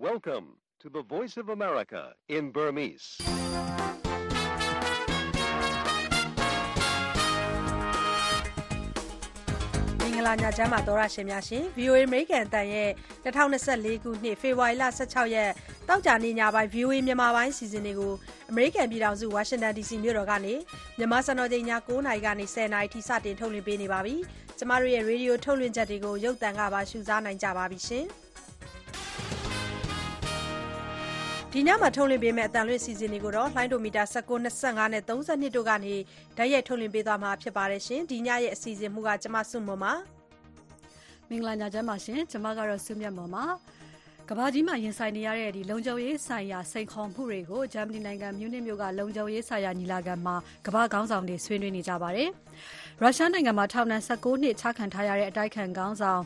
Welcome to the Voice of America in Burmese. မင်္ဂလာညချမ်းပါသောရရှင်များရှင် VOA American အတန်ရဲ့2024ခုနှစ်ဖေဖော်ဝါရီလ16ရက်တောက်ကြနေ့ညပိုင်း VOA မြန်မာပိုင်းစီစဉ်တွေကို American ပြည်ထောင်စု Washington DC မြို့တော်ကနေမြန်မာစံတော်ချိန်ည9:00နာရီကနေ10:00နာရီထိစတင်ထုတ်လွှင့်ပေးနေပါပြီ။ကျမတို့ရဲ့ Radio ထုတ်လွှင့်ချက်တွေကိုရုပ်သံကပါရှုစားနိုင်ကြပါပြီရှင်။ ဒီညမှာထုတ်လွှင့်ပေးမယ့်အတန်လွင့်စီစဉ်တွေကိုတော့လှိုင်းဒိုမီတာ19 25နဲ့32တို့ကနေဓာတ်ရိုက်ထုတ်လွှင့်ပေးသွားမှာဖြစ်ပါတယ်ရှင်။ဒီညရဲ့ အစီအစဉ်မှုကကျမစုမပါ မင်္ဂလာညချမ်းပါရှင် ကျွန်မကတော့ စုမြတ်မော်ပါကဘာကြီးမှာ ရင်ဆိုင်နေရတဲ့ဒီလုံခြုံရေးဆိုင်ရာ စိန်ခေါ်မှုတွေကို ဂျာမနီနိုင်ငံ မြူးနစ်မြို့က လုံခြုံရေးဆိုင်ရာ ညီလာခံမှာကဘာခေါင်းဆောင်တွေ ဆွေးနွေးနေကြပါတယ် ရုရှားနိုင်ငံမှာ ထောင်ဒဏ်16နှစ် ချခံထားရတဲ့ အတိုက်ခံခေါင်းဆောင်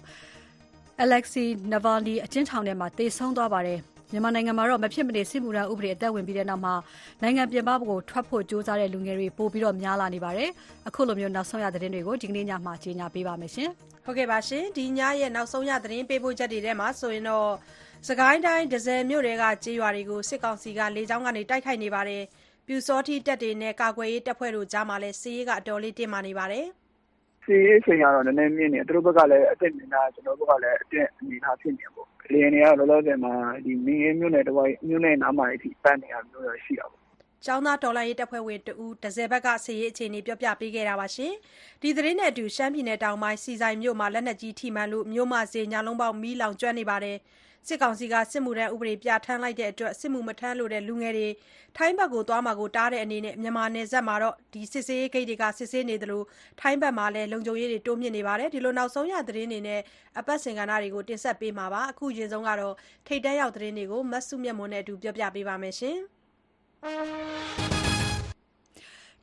Alexei Navalny အကျဉ်းထောင်ထဲမှာတေဆုံးသွားပါတယ် မြန်မာနိုင်ငံမှာတော့မဖြစ်မနေစစ်မှုထမ်းဥပဒေ အသက်ဝင်ပြီးတဲ့နောက်မှာ နိုင်ငံပြင်ပကို ထွက်ဖို့ကြိုးစားတဲ့ လူငယ်တွေ ပိုပြီးတော့များလာနေပါတယ်။အခုလိုမျိုးနောက်ဆုံးရသတင်းတွေကို ဒီကနေ့ညမှာ ကြီးညာပေးပါမယ်ရှင်။ဟုတ်ကဲ့ပါရှင်။ဒီညရဲ့ နောက်ဆုံးရ သတင်းပေးပို့ချက်တွေထဲမှာဆိုရင်တော့စကိုင်းတိုင်းဒဇယ်မြို့တွေကကြေးရွာတွေကို စစ်ကောင်စီက လေကြောင်းကနေ တိုက်ခိုက်နေပါတယ်။ပြူစောတိတပ်တွေနဲ့ ကာကွယ်ရေးတပ်ဖွဲ့တို့ကြားမှာလည်းစီးရေးကအတော်လေး တင်းမာနေပါတယ်။ စီးရေးချိန်ကတော့ နည်းနည်းမြင့်နေသူတို့ဘက်ကလည်းအစ်စ်နေတာကျွန်တော်တို့ဘက်ကလည်းအစ်စ်အနေထားဖြစ်နေပေါ့ လေယာဉ်တွေကလောလောဆယ်မှာဒီမင်းရေးမြို့နယ်တစ်ဝိုက် မြို့နယ်နားမှာအထိ ပတ်နေတာမျိုးတော့ ရှိတာပေါ့ ကျောင်းသားတော်လှန်ရေးတပ်ဖွဲ့ဝင်တဦးတစယ်ဘက်က စစ်ရေးအခြေအနေပြောပြပေးခဲ့တာပါရှင်။ဒီသတင်းနဲ့အတူ ရှမ်းပြည်နယ်တောင်ပိုင်းစီဆိုင်မြို့မှာ လက်နက်ကြီးထိမှန်လို့ မြို့မဈေး ညလုံးပေါက် မီးလောင်ကျွမ်းနေပါတယ်။ စစ်ကောင်စီက စစ်မှုထမ်းဥပဒေပြဋ္ဌာန်းလိုက်တဲ့အတွက် စစ်မှုမထမ်းလိုတဲ့ လူငယ်တွေ ထိုင်းဘက်ကိုသွားမှာကို တားတဲ့အနေနဲ့ မြန်မာနယ်စပ်မှာ စစ်ဆေးရေးဂိတ်တွေက စစ်ဆေးနေသလို ထိုင်းဘက်မှာလည်း လုံခြုံရေးတွေ တိုးမြှင့်နေပါတယ်။ဒီလိုနောက်ဆုံးရ သတင်းတွေနဲ့ အပတ်စဉ်ကဏ္ဍတွေကို တင်ဆက်ပေးမှာပါ။အခုအရင်ဆုံးကတော့ထိပ်တန်းရောက်သတင်းတွေကို မစုမြတ်မွန်နဲ့အတူပြောပြပေးပါမယ်။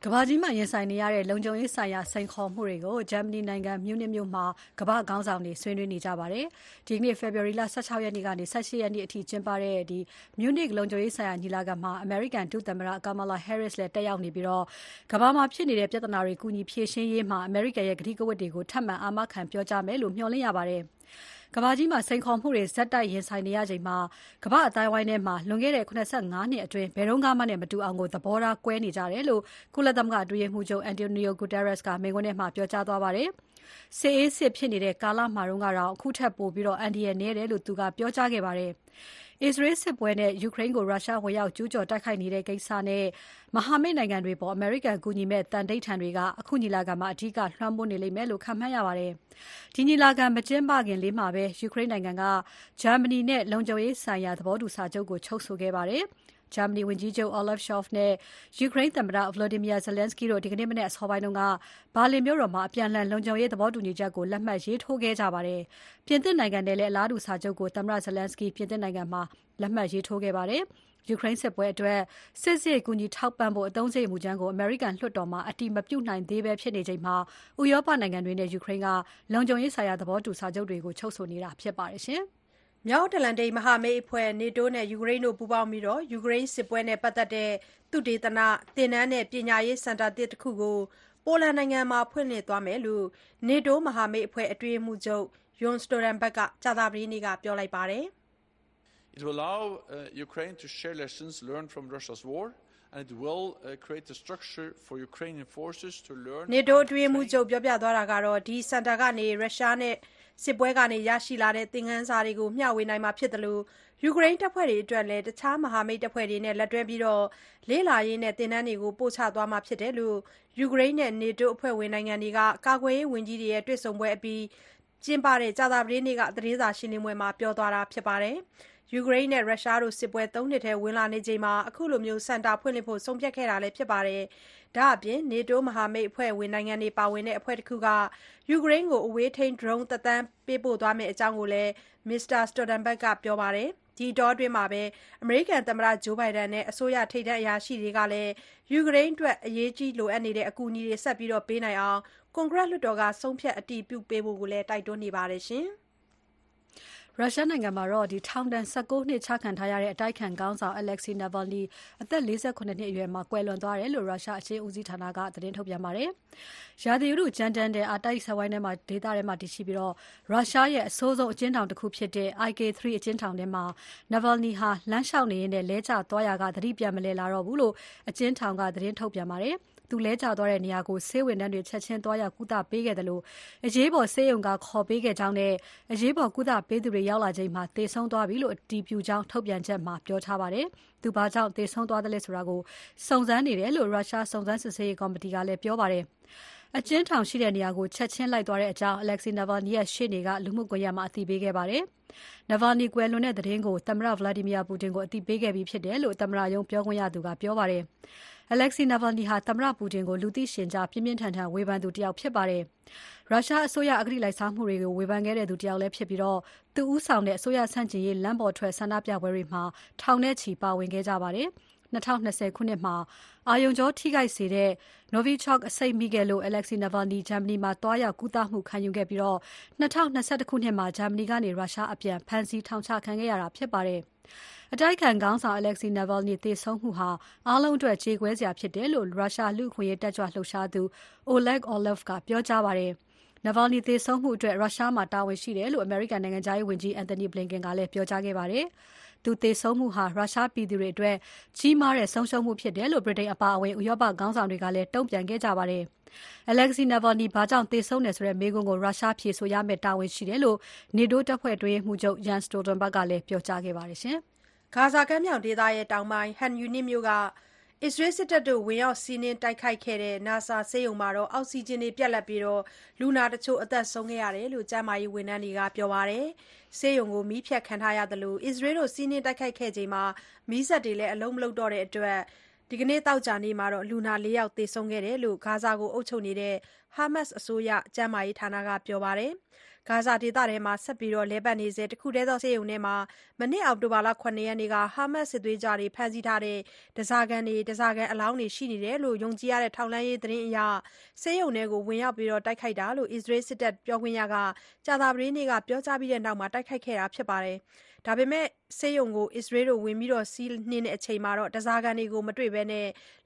ကမ္ဘာကြီးမှာရင်ဆိုင်နေရတဲ့ လုံခြုံရေးဆိုင်ရာ စိန်ခေါ်မှုတွေကို ဂျာမနီနိုင်ငံ မြူးနစ်မြို့မှာ ကမ္ဘာခေါင်းဆောင်တွေ ဆွေးနွေးနေကြပါတယ်။ဒီနေ့ ဖေဖော်ဝါရီလ16ရက်နေ့ကနေ18ရက်နေ့အထိ ကျင်းပတဲ့ဒီမြူးနစ်လုံခြုံရေးဆိုင်ရာ ညီလာခံမှာ အမေရိကန် ဒုသမ္မတကာမာလာဟဲရစ်လည်း တက်ရောက်နေပြီးတော့ကမ္ဘာမှာဖြစ်နေတဲ့ ပြဿနာတွေ ကူညီဖြေရှင်းရေးမှာ အမေရိကန်ရဲ့ ကတိကဝတ်တွေကို ထပ်မံ အာမခံပြောကြားမယ်လို့ မျှော်လင့်ရပါတယ်။ ကမ္ဘာကြီးမှာ စိန်ခေါ်မှုတွေ ဆက်တိုက်ရင်ဆိုင်နေရချိန်မှာ ကမ္ဘာအတိုင်းဝိုင်းထဲမှာ လွန်ခဲ့တဲ့85နှစ်အတွင်း ဘယ်တော့မှနဲ့ မတူအောင်ကိုသဘောထားကွဲနေကြတယ်လို့ ကုလသမဂ္ဂအတွင်းရေးမှူးချုပ် Antonio Guterres က မိန့်ခွန်းထဲမှာ ပြောကြားသွားပါတယ်။စစ်အေးစစ်ဖြစ်နေတဲ့ ကာလမှာတော့ကတော့အခုထက်ပိုပြီးတော့အန်ဒီရနေတယ်လို့ သူက ပြောကြားခဲ့ပါတယ်။ အစ္စရေးစစ်ပွဲနဲ့ ယူကရိန်းကို ရုရှားဝင်ရောက်ကျူးကျော်တိုက်ခိုက်နေတဲ့ကိစ္စနဲ့ မဟာမိတ်နိုင်ငံတွေပေါ် အမေရိကန်ကူညီမဲ့တန်တိတ်ထန်တွေက အခုညီလာခံမှာ အဓိက လွှမ်းမိုးနေလိမ့်မယ်လို့ ခန့်မှန်းရပါတယ်။ဒီညီလာခံ မကျင်းပခင်လေးမှာပဲ ယူကရိန်းနိုင်ငံက ဂျာမနီနဲ့ လုံခြုံရေးဆိုင်ရာ သဘောတူစာချုပ်ကို ချုပ်ဆိုခဲ့ပါတယ်။ ဂျာမနီဝန်ကြီးချုပ် Olaf Scholz နဲ့ ယူကရိန်းသမ္မတ Volodymyr Zelensky တို့ ဒီကနေ့မနက်အစောပိုင်းက ဘာလင်မြို့တော်မှာ အပြန်အလှန် လုံခြုံရေးသဘောတူညီချက်ကို လက်မှတ်ရေးထိုးခဲ့ကြပါတယ်။ပြင်သစ်နိုင်ငံနဲ့လည်း အလားတူစာချုပ်ကို သမ္မတ Zelensky ပြင်သစ်နိုင်ငံမှာ လက်မှတ်ရေးထိုးခဲ့ပါတယ်။ယူကရိန်းစစ်ပွဲအတွက် စစ်စစ်ကူညီထောက်ပံ့ဖို့ အသုံးစရိတ်မူကြမ်းကို အမေရိကန်လွှတ်တော်မှာ အတိမပြုနိုင်သေးပဲဖြစ်နေချိန်မှာ ဥရောပနိုင်ငံတွေနဲ့ ယူကရိန်းက လုံခြုံရေးဆိုင်ရာ သဘောတူစာချုပ်တွေကို ချုပ်ဆိုနေတာဖြစ်ပါတယ်ရှင်။ မြောက်အတ္တလန္တိတ် မဟာမိတ်အဖွဲ့ NATO နဲ့ ယူကရိန်းတို့ ပူးပေါင်းပြီး ယူကရိန်းစစ်ပွဲနဲ့ ပတ်သက်တဲ့ သုတေသန သင်တန်းနဲ့ ပညာရေးစင်တာသစ်တခုကို ပိုလန်နိုင်ငံမှာ ဖွင့်လှစ်သွားမယ်လို့ NATO မဟာမိတ်အဖွဲ့ အတွင်းရေးမှူးချုပ် Jens Stoltenberg က ကြာသပတေးနေ့က ပြောလိုက်ပါတယ်။ It will allow Ukraine to share lessons learned from Russia's war and it will create a structure for Ukrainian forces to learn NATO အတွင်းရေးမှူးချုပ် ပြောပြသွားတာကတော့ ဒီစင်တာကနေ ရုရှားနဲ့ စစ်ပွဲကနေရရှိလာတဲ့ သင်ခန်းစာတွေကို မျှဝေနိုင်မှာဖြစ်သလို ယူကရိန်းတပ်ဖွဲ့တွေအတွက်လည်း တခြားမဟာမိတ်တပ်ဖွဲ့တွေနဲ့ လက်တွဲပြီး လေ့လာရေးနဲ့ သင်တန်းတွေကိုပို့ချသွားမှာဖြစ်တယ်လို့ ယူကရိန်းနဲ့ NATO အဖွဲ့ဝင်နိုင်ငံတွေက ကာကွယ်ရေးဝန်ကြီးတွေရဲ့ တွေ့ဆုံပွဲအပြီးကျင်းပတဲ့ကြာသပတေးနေ့က သတင်းစာရှင်းလင်းပွဲမှာ ပြောသွားတာဖြစ်ပါတယ်။ ယူကရိန်းနဲ့ ရုရှားတို့ စစ်ပွဲ ၃ နှစ်ထဲ ဝင်လာနေချိန်မှာ အခုလို စင်တာဖွင့်လှစ်ဖို့ ဆုံးဖြတ်ခဲ့တာလည်း ဖြစ်ပါတယ်။ဒါ့အပြင် NATO မဟာမိတ်အဖွဲ့ဝင်နိုင်ငံတွေ ပါဝင်တဲ့ အဖွဲ့တခုက ယူကရိန်းကို အဝေးထိန်း ဒရုန်း ၁ သန်း ပေးပို့သွားမယ့်အကြောင်းလည်း Mr. Stoltenberg က ပြောပါတယ်။ဒီအတောအတွင်းအမေရိကန်သမ္မတ Joe Biden နဲ့ အစိုးရ ထိပ်တန်းအရာရှိတွေကလည်း ယူကရိန်းအတွက် အရေးကြီးလိုအပ်နေတဲ့ အကူအညီတွေ ဆက်ပြီးပေးနိုင်အောင် ကွန်ဂရက်လွှတ်တော်က ဆုံးဖြတ် အတည်ပြုပေးဖို့လည်းတိုက်တွန်းနေပါတယ်။ ရုရှားနိုင်ငံမှာတော့ ထောင်ဒဏ် ၁၉ နှစ်ချခံထားရတဲ့ အတိုက်အခံခေါင်းဆောင် Alexei Navalny အသက် ၄၇ နှစ်အရွယ်မှာ ကွယ်လွန်သွားတယ်လို့ ရုရှားအကျဉ်းဦးစီးဌာနက သတင်းထုတ်ပြန်ပါတယ်။ရာသီဥတုကြမ်းတမ်းတဲ့ အာတိတ်စက်ဝိုင်းဒေသထဲမှာတည်ရှိပြီး ရုရှားရဲ့ အဆိုးဆုံးအကျဉ်းထောင်တခုဖြစ်တဲ့ IK3 အကျဉ်းထောင်ထဲမှာ Navalny ဟာ လမ်းလျှောက်နေရင်း လဲကျသွားရာက သတိပြန်မလည်လာတော့ဘူးလို့ အကျဉ်းထောင်က သတင်းထုတ်ပြန်ပါတယ်။ သူလဲကျသွားတဲ့နေရာကို ဆေးဝန်ထမ်းတွေ ချက်ချင်းသွားရောက် ကုသပေးခဲ့သလို အရေးပေါ် ဆေးရုံက ခေါ်ပေးခဲ့ကြောင်းနဲ့ အရေးပေါ် ကုသပေးသူတွေ ရောက်လာချိန်မှာ သေဆုံးသွားပြီလို့ အတည်ပြုကြောင်း ထုတ်ပြန်ချက်မှာ ပြောထားပါတယ်။သူဘာကြောင့် သေဆုံးသွားတယ်လဲဆိုတာကို စုံစမ်းနေတယ်လို့ ရုရှားစုံစမ်းစစ်ဆေးရေးကော်မတီကလည်း ပြောပါတယ်။ အကျဉ်းထောင်ရှိတဲ့နေရာကို ချက်ချင်းလိုက်သွားတဲ့အကြောင်း Alexei Navalny ရဲ့ ရှေ့နေက လူမှုကွန်ရက်မှာ အသိပေးခဲ့ပါတယ်။ Navalny ကွယ်လွန်တဲ့သတင်းကို သမ္မတ Vladimir Putin ကို အသိပေးခဲ့ပြီးဖြစ်တယ်လို့ သမ္မတရုံးပြောခွင့်ရသူက ပြောပါတယ်။ Alexei Navalny ဟာ သမ္မတပူတင်ကို လူသိရှင်ကြား ပြင်းပြင်းထန်ထန် ဝေဖန်သူတယောက်ဖြစ်ပါတယ်။ရုရှားအစိုးရ အဂတိလိုက်စားမှုတွေကို ဝေဖန်ခဲ့သူတယောက်လည်းဖြစ်ပြီး သူဦးဆောင်တဲ့ အစိုးရဆန့်ကျင်ရေး လမ်းပေါ်ထွက် ဆန္ဒပြပွဲတွေမှာ ထောင်နဲ့ချီပါဝင်ခဲ့ကြပါတယ်။ ၂၀၂၀ ခုနှစ်မှာ အာရုံကြောထိခိုက်စေတဲ့ Novichok အဆိပ်မိခဲ့လို့ Alexei Navalny ဂျာမနီမှာ သွားရောက်ကုသမှုခံယူခဲ့ပြီး ၂၀၂၁ ခုနှစ်မှာ ဂျာမနီကနေ ရုရှားအပြန် ဖမ်းဆီး ထောင်ချခံခဲ့ရတာဖြစ်ပါတယ်။အတိုက်အခံခေါင်းဆောင် Alexei Navalny သေဆုံးမှုဟာ အားလုံးအတွက် ကြေကွဲစရာဖြစ်တယ်လို့ ရုရှားလူ့အခွင့်အရေးတက်ကြွလှုပ်ရှားသူ Oleg Orlov ကပြောကြားပါတယ်။ Navalny သေဆုံးမှုအတွက် ရုရှားမှာ တာဝန်ရှိတယ်လို့ အမေရိကန်နိုင်ငံခြားရေးဝန်ကြီး Antony Blinken ကလည်း ပြောကြားခဲ့ပါတယ်။ သူသေဆုံးမှုဟာ ရုရှားပြည်သူတွေအတွက် ကြီးမားတဲ့ဆုံးရှုံးမှုဖြစ်တယ်လို့ ဗြိတိန်အပါအဝင် ဥရောပခေါင်းဆောင်တွေကလည်း တုံ့ပြန်ခဲ့ကြပါတယ်။ Alexei Navalny ဘာကြောင့်သေဆုံးတယ်ဆိုတဲ့ မေးခွန်းကို ရုရှားဖြေဆိုရမယ့် တာဝန်ရှိတယ်လို့ NATO တပ်ဖွဲ့ အတွင်းရေးမှူးချုပ် Jens Stoltenberg ကလည်း ပြောကြားခဲ့ပါတယ်။ဂါဇာကမ်းမြောင်ဒေသတောင်ပိုင်း Khan Younis မြို့က အစ္စရေးစစ်တပ်ဝင်ရောက်စီးနင်းတိုက်ခိုက်ခဲ့တဲ့ Nasser ဆေးရုံမှာ အောက်စီဂျင်ပြတ်လပ်ပြီး လူနာတချို့ သေဆုံးခဲ့တယ်လို့ ကျန်းမာရေးဝန်ထမ်းတွေက ပြောပါတယ်။ဆေးရုံကို မီးဖြတ်ခံထားရသလို အစ္စရေးတို့ စီးနင်းတိုက်ခိုက်ခဲ့ချိန်မှာ မီးစက်တွေအလုပ်မလုပ်တော့တဲ့အတွက် ဒီနေ့ သောကြာနေ့မှာ လူနာ ၄ ယောက် သေဆုံးခဲ့တယ်လို့ ဂါဇာကို အုပ်ချုပ်နေတဲ့ Hamas အစိုးရ ကျန်းမာရေးဌာနက ပြောပါတယ်။ ဂါဇာဒေသထဲမှာ ဆက်လက်လည်ပတ်နေဆဲ တခုတည်းသော ဆေးရုံထဲမှာ မနှစ်အောက်တိုဘာ ၇ ရက်နေ့က Hamas စစ်သွေးကြွတွေ ဖမ်းဆီးထားတဲ့ ဓားစာခံတွေ၊ဓားစာခံအလောင်းတွေ ရှိနေတယ်လို့ ယုံကြည်ရတဲ့ ထောက်လှမ်းရေးသတင်းအရ ဆေးရုံထဲဝင်ရောက်တိုက်ခိုက်တာလို့ အစ္စရေးစစ်တပ်ပြောခွင့်ရက ကြာသပတေးနေ့က ပြောကြားပြီးနောက် တိုက်ခိုက်ခဲ့တာဖြစ်ပါတယ်။ဒါပေမဲ့ ဆေးရုံကို အစ္စရေးတို့ ဝင်စီးနင်းချိန်မှာ ဓားစာခံတွေကို မတွေ့ဘဲ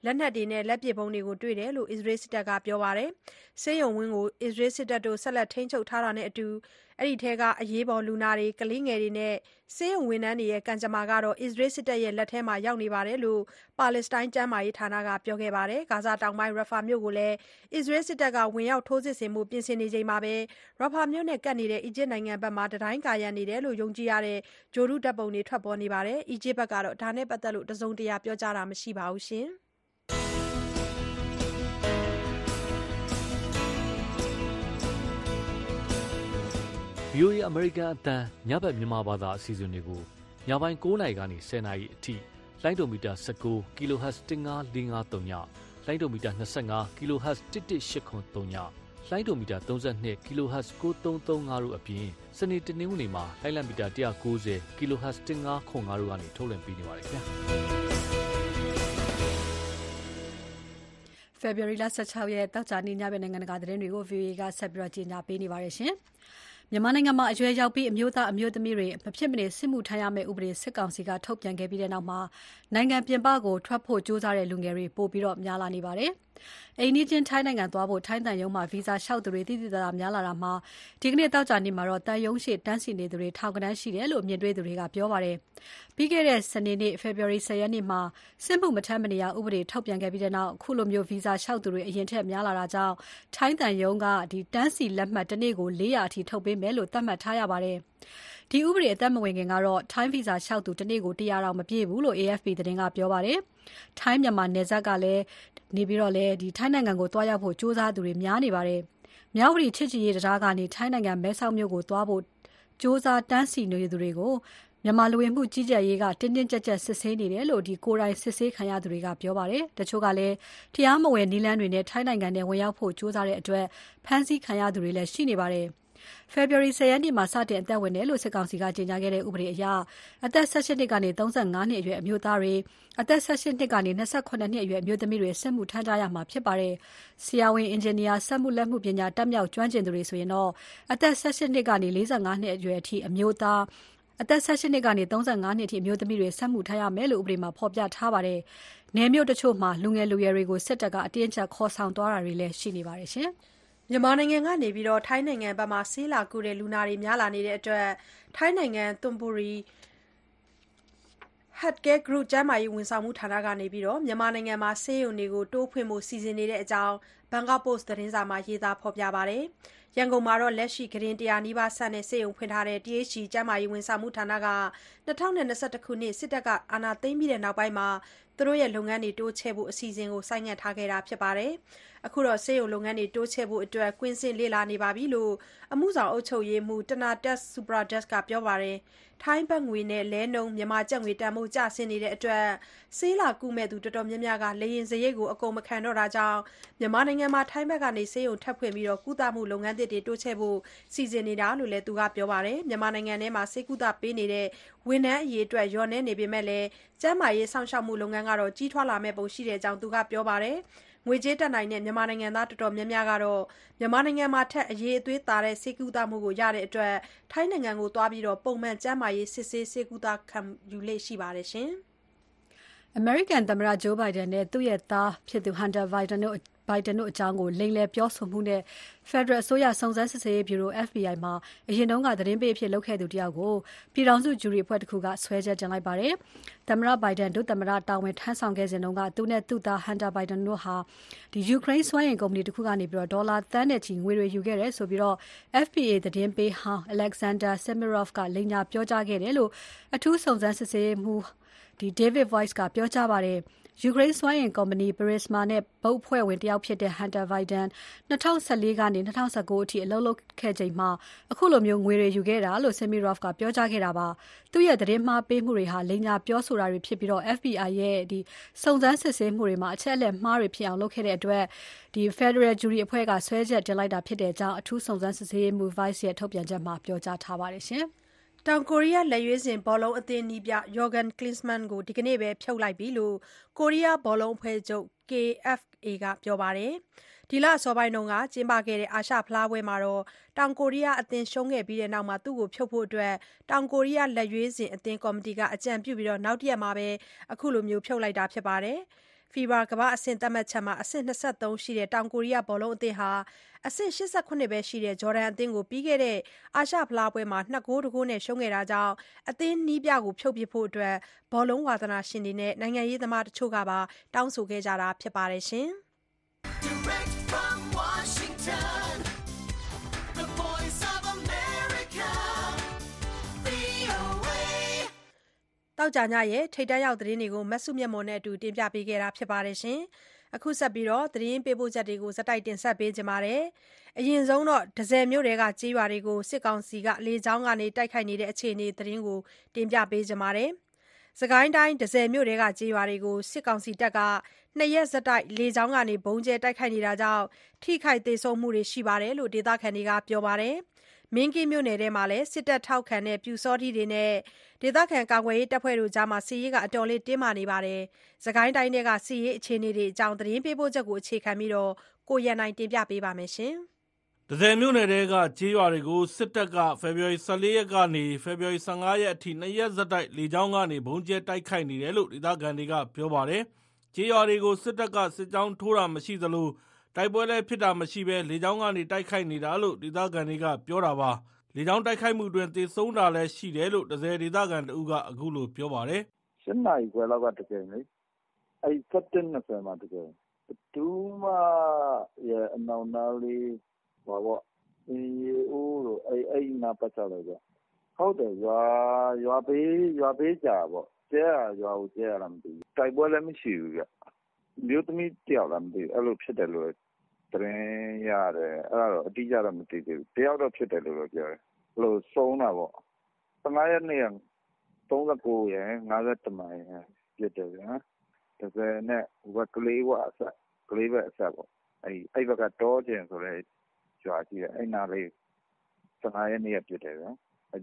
လက်နက်တွေနဲ့ လက်ပစ်ဗုံးတွေကို တွေ့တယ်လို့ အစ္စရေးစစ်တပ်က ပြောပါတယ်။ဆေးရုံဝင်းကို အစ္စရေးစစ်တပ်ကဆက်လက်ထိန်းချုပ်ထားတာနဲ့အတူ အဲဒီထဲက အရေးပေါ်လူနာတွေ၊ကလေးငယ်တွေနဲ့ ဆေးရုံဝန်ထမ်းတွေရဲ့ ကံကြမ္မာဟာအစ္စရေးစစ်တပ်လက်ထဲရောက်နေတယ်လို့ ပါလက်စတိုင်း ကျန်းမာရေးဌာနက ပြောခဲ့ပါတယ်။ဂါဇာတောင်ပိုင်း Rafah မြို့ကိုလည်း အစ္စရေးစစ်တပ်က ဝင်ရောက်ထိုးစစ်ဆင်ဖို့ ပြင်ဆင်နေချိန်မှာ Rafah မြို့နဲ့ ကပ်နေတဲ့ အီဂျစ်နိုင်ငံဘက်မှာ တံတိုင်းကာရံနေတယ်လို့ ယုံကြည်ရတဲ့ ဂြိုဟ်တုဓာတ်ပုံတွေ ထွက်ပေါ်နေပါတယ်။အီဂျစ်ဘက်ကတော့ ဒါနဲ့ပတ်သက်လို့ တစုံတရာ ပြောကြားတာ မရှိပါဘူး။ VOA အမေရိကန်အသံ ညဘက်မြန်မာဘာသာအစီအစဉ်တွေကို ညပိုင်း9နာရီကနေ10နာရီအထိ လိုင်းဒိုမီတာ19 kHz 15553 ည လိုင်းဒိုမီတာ25 kHz 11803ည လိုင်းဒိုမီတာ32 kHz 9335တို့အပြင်စနေတနင်္ဂနွေမှာလိုင်းလံမီတာ190 kHz 1505တို့ကနေထုတ်လွှင့်ပေးနေပါတယ်ခင်ဗျာ February 16ရက်တောက်ကြနေညဘက်နိုင်ငံတကာသတင်းတွေကို VOA ကဆက်ပြီးကြီးညာပေးနေပါတယ်ရှင်။မြန်မာနိုင်ငံမှာအရွယ်ရောက်ပြီးအမျိုးသားအမျိုးသမီးတွေမဖြစ်မနေစစ်မှုထမ်းရမယ့်ဥပဒေစစ်ကောင်စီကထုတ်ပြန်ခဲ့ပြီးတဲ့နောက်မှာနိုင်ငံပြင်ပကိုထွက်ဖို့ကြိုးစားတဲ့လူငယ်တွေပိုပြီးများလာနေပါတယ်။ အိမ်နီးချင်း ထိုင်းနိုင်ငံသွားဖို့ ထိုင်းသံရုံးမှာ ဗီဇာလျှောက်သူတွေ သိသိသာသာ များလာတာမှာ ဒီကနေ့ သောကြာနေ့မှာတော့ သံရုံးရှေ့ တန်းစီနေသူတွေ ထောင်ဂဏန်းရှိတယ်လို့ မြင်တွေ့သူတွေက ပြောပါတယ်။ပြီးခဲ့တဲ့ စနေနေ့ February 10ရက်နေ့မှာ စစ်မှု မထမ်းမနေရ ဥပဒေ ထုတ်ပြန်ခဲ့ပြီးတဲ့နောက်အခုလို ဗီဇာလျှောက်သူတွေ အရင်ထက် များလာတာကြောင့် ထိုင်းသံရုံးက တန်းစီလက်မှတ် တနေ့ကို ၄၀၀ အထိ ထုတ်ပေးမယ်လို့ သတ်မှတ်ထားရပါတယ်။ ဒီဥပဒေအသက်မဝင်ခင်ကတော့ ထိုင်းဗီဇာလျှောက်သူ တနေ့ကို ၁၀၀ တောင် မပြည့်ဘူးလို့ AFP သတင်းက ပြောပါတယ်။ထိုင်း မြန်မာနယ်စပ်ကနေထိုင်းနိုင်ငံကို သွားရောက်ဖို့ ကြိုးစားသူတွေ များနေပါတယ်။မြဝတီချစ်ကြည်ရေးတံတားကနေ ထိုင်းနိုင်ငံ မဲဆောက်မြို့ကိုသွားဖို့ ကြိုးစားတန်းစီနေသူတွေကို မြန်မာလူဝင်မှုကြီးကြပ်ရေးက တင်းတင်းကြပ်ကြပ် စစ်ဆေးနေတယ်လို့ ကိုယ်တိုင်စစ်ဆေးခံရသူတွေက ပြောပါတယ်။တချို့ကလည်း တရားမဝင်နည်းလမ်းတွေနဲ့ ထိုင်းနိုင်ငံထဲ ဝင်ရောက်ဖို့ ကြိုးစားတဲ့အတွက် ဖမ်းဆီးခံရသူတွေလည်း ရှိနေပါတယ်။ ဖေဖော်ဝါရီ10ရက်နေ့မှာ စတင်အသက်ဝင်တယ်လို့ စစ်ကောင်စီက ကြေညာခဲ့တဲ့ ဥပဒေအရ အသက်18နှစ်ကနေ35နှစ်အရွယ်အမျိုးသားတွေ အသက်18နှစ်ကနေ28နှစ်အရွယ် အမျိုးသမီးတွေ စစ်မှုထမ်းကြရမှာဖြစ်ပါတယ်။ဆရာဝန်၊အင်ဂျင်နီယာ၊စက်မှုလက်မှုပညာ တတ်မြောက်ကျွမ်းကျင်သူတွေဆိုရင်တော့အသက်18နှစ်ကနေ45နှစ်အရွယ်အထိ အမျိုးသား အသက်18နှစ်ကနေ35နှစ်အထိ အမျိုးသမီးတွေဆက်မှုထမ်းရမယ်လို့ ဥပဒေမှာ ဖော်ပြထားပါတယ်။နယ်မြို့တချို့မှာ လူငယ်လူရွယ်တွေကို စစ်တပ်က အတင်းအကျပ်ခေါ်ဆောင်သွားတာတွေလည်း ရှိနေပါတယ်ရှင်။ မြန်မာနိုင်ငံကနေ ထိုင်းနိုင်ငံဘက်မှာ ဆေးလာကုတဲ့ လူနာတွေ များလာနေတဲ့အတွက်ထိုင်းနိုင်ငံသွန်ဘူရီ Healthcare Group ကျန်းမာရေးဝန်ဆောင်မှုဌာနကနေ မြန်မာနိုင်ငံမှာ ဆေးရုံတွေ တိုးဖွင့်ဖို့ စီစဉ်နေတဲ့အကြောင်းဘန်ကောက်ပို့စ်သတင်းစာမှာ ရေးသားပါတယ်။ရန်ကုန်မှာလက်ရှိ ကုတင် ၁၀၀ နီးပါးဆန့်တဲ့ ဆေးရုံဖွင့်ထားတဲ့ THG ကျန်းမာရေးဝန်ဆောင်မှုဌာနက ၂၀၂၁ ခုနှစ် စစ်တပ်အာဏာသိမ်းပြီးနောက်ပိုင်းလုပ်ငန်းတွေ တိုးချဲ့ဖို့ အစီအစဉ်ကို ဆိုင်းငံ့ထားခဲ့တာပါ။အခုတော့ ဆေးရုံလုပ်ငန်းတွေ တိုးချဲ့ဖို့ ကွင်းဆင်းလေ့လာနေပြီလို့ အမှုဆောင် အုပ်ချုပ်ရေးမှူး Tanadat Supradat ကပြောပါတယ်။ထိုင်းဘတ်ငွေနဲ့ လဲနှုန်း မြန်မာကျပ်ငွေ တန်ဖိုး ကျဆင်းနေတဲ့အတွက် ဆေးလာကုသူ တော်တော်များများက လေယာဉ်စရိတ်အကုန်မခံတော့တာကြောင့် မြန်မာနိုင်ငံမှာ ထိုင်းဘက်က ဆေးရုံထပ်ဖွင့်ပြီး ကုသမှုလုပ်ငန်းသစ်တွေ တိုးချဲ့ဖို့ စီစဉ်နေတာလို့လည်းပြောပါတယ်။မြန်မာနိုင်ငံထဲမှာ ဆေးကုသပေးနေတဲ့ ဝန်ထမ်းအရေအတွက် လျော့နည်းနေပေမဲ့ကျန်းမာရေးစောင့်ရှောက်မှုလုပ်ငန်းကတော့ ကြီးထွားလာမယ့်ပုံရှိတဲ့အကြောင်းပြောပါတယ်။ငွေကြေးတတ်နိုင်တဲ့ မြန်မာနိုင်ငံသား တော်တော်များများကတော့ မြန်မာနိုင်ငံမှာထက် အရည်အသွေးသာတဲ့ ဆေးကုသမှုရတဲ့အတွက် ထိုင်းနိုင်ငံကိုသွားပြီး ပုံမှန် ကျန်းမာရေး စစ်ဆေး ဆေးကုသခံယူလေ့ရှိပါတယ်။ အမေရိကန်သမ္မတ Joe Biden နဲ့ သူ့သား Hunter Biden တို့အကြောင်း လိမ်လည်ပြောဆိုမှုနဲ့ ဖက်ဒရယ်အစိုးရ စုံစမ်းစစ်ဆေးရေးဗျူရို FBI မှာ အရင်က သတင်းပေးအဖြစ်လုပ်ခဲ့သူတယောက်ကို ပြည်ထောင်စုဂျုရီအဖွဲ့တခုက စွဲချက်တင်လိုက်ပါတယ်။သမ္မတ Biden ဒုသမ္မတတာဝန်ထမ်းဆောင်စဉ်က သူနဲ့ သူ့သား Hunter Biden တို့ဟာ ယူကရိန်းစွမ်းအင်ကုမ္ပဏီတခုကနေ ဒေါ်လာသန်းနဲ့ချီ ငွေတွေယူခဲ့တယ်ဆိုပြီး FBI သတင်းပေးဟောင်း Alexander Semirov က လိမ်ညာပြောကြားခဲ့တယ်လို့ အထူးစုံစမ်းစစ်ဆေးရေးမှူး David Weiss ကပြောကြားပါတယ်။ယူကရိန်းစွမ်းအင်ကုမ္ပဏီ Burisma နဲ့ ဘုတ်အဖွဲ့ဝင်တယောက်ဖြစ်တဲ့ Hunter Biden ၂၀၁၄ ကနေ ၂၀၁၉ အထိ အလုပ်လုပ်ခဲ့ချိန်မှာ ခုလိုငွေတွေယူခဲ့တာလို့ Semirov ကပြောကြားခဲ့တာပါ။သူ့ရဲ့သတင်းမှားပေးမှုတွေဟာ လိမ်ညာပြောဆိုတာတွေဖြစ်ပြီး FBI ရဲ့ စုံစမ်းစစ်ဆေးမှုတွေမှာ အချက်အလက်မှားတွေဖြစ်အောင်လုပ်ခဲ့တဲ့အတွက် ဖက်ဒရယ်ဂျုရီအဖွဲ့က စွဲချက်တင်လိုက်တာဖြစ်ကြောင်း အထူးစုံစမ်းစစ်ဆေးရေးမှူး Weiss ရဲ့ ထုတ်ပြန်ချက်မှာ ပြောကြားထားပါတယ်။ တောင်ကိုရီးယား လက်ရွေးစင် ဘောလုံးအသင်းနည်းပြ Jurgen Klinsmann ကို ဒီနေ့ပဲ ဖြုတ်လိုက်ပြီလို့ ကိုရီးယား ဘောလုံးအဖွဲ့ချုပ် KFA က ပြောပါတယ်။ဒီလအစောပိုင်းက ကျင်းပခဲ့တဲ့ အာရှဖလားပွဲမှာ တောင်ကိုရီးယားအသင်း ရှုံးခဲ့ပြီးနောက် သူ့ကို ဖြုတ်ဖို့ တောင်ကိုရီးယား လက်ရွေးစင်အသင်း ကော်မတီက အကြံပြုပြီး နောက်တရက်မှာခုလို ဖြုတ်လိုက်တာပါ။ FIBA ကမ္ဘာ့အဆင့်သတ်မှတ်ချက်မှာ အဆင့် ၂၃ ရှိတဲ့ တောင်ကိုရီးယားဘောလုံးအသင်းဟာ အဆင့် ၈၇ ပဲရှိတဲ့ ဂျော်ဒန်အသင်းကို ပြီးခဲ့တဲ့ အာရှဖလားပွဲမှာ ၂ ဂိုး ၁ ဂိုးနဲ့ ရှုံးခဲ့တာကြောင့် အသင်းနည်းပြကို ဖြုတ်ပစ်ဖို့ ဘောလုံးဝါသနာရှင်တွေနဲ့ နိုင်ငံရေးသမားတချို့ကပါ တောင်းဆိုခဲ့ကြတာ ဖြစ်ပါတယ်။ သောကြာညရဲ့ ထိပ်တန်းရောက်သတင်းတွေကို မစုမြတ်မွန်ကတင်ပြပေးထားပါတယ်။အခုဆက်ပြီး သတင်းပေးပို့ချက်တွေကို တင်ဆက်ပေးပါမယ်။အရင်ဆုံးတန့်ဆည်မြို့နယ်က ကျေးရွာတွေကို စစ်ကောင်စီက လေကြောင်းကနေ တိုက်ခိုက်နေတဲ့ အခြေအနေသတင်းကို တင်ပြပေးပါမယ်။စစ်ကိုင်းတိုင်း တန့်ဆည်မြို့နယ်က ကျေးရွာတွေကို စစ်ကောင်စီတပ်က ၂ ရက်ဆက်တိုက် လေကြောင်းကနေ ဗုံးကြဲတိုက်ခိုက်နေတာကြောင့် ထိခိုက်သေဆုံးမှုတွေရှိတယ်လို့ ဒေသခံတွေက ပြောပါတယ်။ မင်းကင်းမြို့နယ်ထဲမှာလည်း စစ်တပ်ထောက်ခံတဲ့ ပျူစောထီးတွေနဲ့ကာကွယ်ရေးတပ်ဖွဲ့တွေကြား စစ်ရေး တင်းမာနေပါတယ်။စစ်ကိုင်းတိုင်းထဲက စစ်ရေးအခြေအနေတွေအကြောင်း သတင်းပေးပို့ချက်ကို အခြေခံပြီး ကိုရန်နိုင်က တင်ပြပေးထားပါတယ်။တန့်ဆည်မြို့နယ်ထဲက ကျေးရွာတွေကို စစ်တပ်က ဖေဖော်ဝါရီ ၁၄ ရက်ကနေ ဖေဖော်ဝါရီ ၁၅ ရက်အထိ ၂ ရက်ဆက်တိုက် လေကြောင်းကနေ ဗုံးကြဲတိုက်ခိုက်နေတယ်လို့ ဒေသခံတွေက ပြောပါတယ်။ကျေးရွာတွေကို စစ်တပ်က စစ်ကြောင်းထိုးတာမရှိသလို တိုက်ပွဲလည်းဖြစ်တာမရှိဘဲ လေကြောင်းကနေ တိုက်ခိုက်နေတာလို့ ဒေသခံတွေက ပြောတာပါ။လေကြောင်းတိုက်ခိုက်မှုအတွင်း သေဆုံးတာလည်းရှိတယ်လို့ တန့်ဆည်ဒေသခံတဦးက အခုလို ပြောပါတယ်။“၈ နာရီခွဲလောက်က တကြိမ်လေ။၁၁/၂၀ မှာတကြိမ်။ဘယ်သူမှရဲ့အနောက်နားလေးဆင်ရေအိုးတို့ အဲ့နားပတ်ချာလည်ပေါ့။ဟုတ်တယ် ရွာဘေးကျတာပေါ့။ရွာကို ကြဲတာလား မသိဘူး။တိုက်ပွဲလည်းမရှိဘူးဗျ။အမျိုးသမီးတယောက်လား မသိဘူး အဲ့လိုဖြစ်တယ်လို့ သတင်းရတယ်။အဲ့ဒါတော့ အတိအကျတော့ မသိသေးဘူး။တယောက်တော့ ဖြစ်တယ်လို့တော့ ပြောတယ်။ဆုံးတာပေါ့။၁၅ ရက်နေ့က ၃၉ ရယ် ၅၁ မိုင်ရယ် ပစ်တယ်ဗျာ။တန့်ဆည်နဲ့ ကလေး၀အစပ်ပေါ့။အဲ့ဘက်က တောကျယ်ဆိုတဲ့ ရွာရှိတယ်။အဲ့နားလေး၁15ရက်နေ့ကဖြစ်တယ်ဗျာ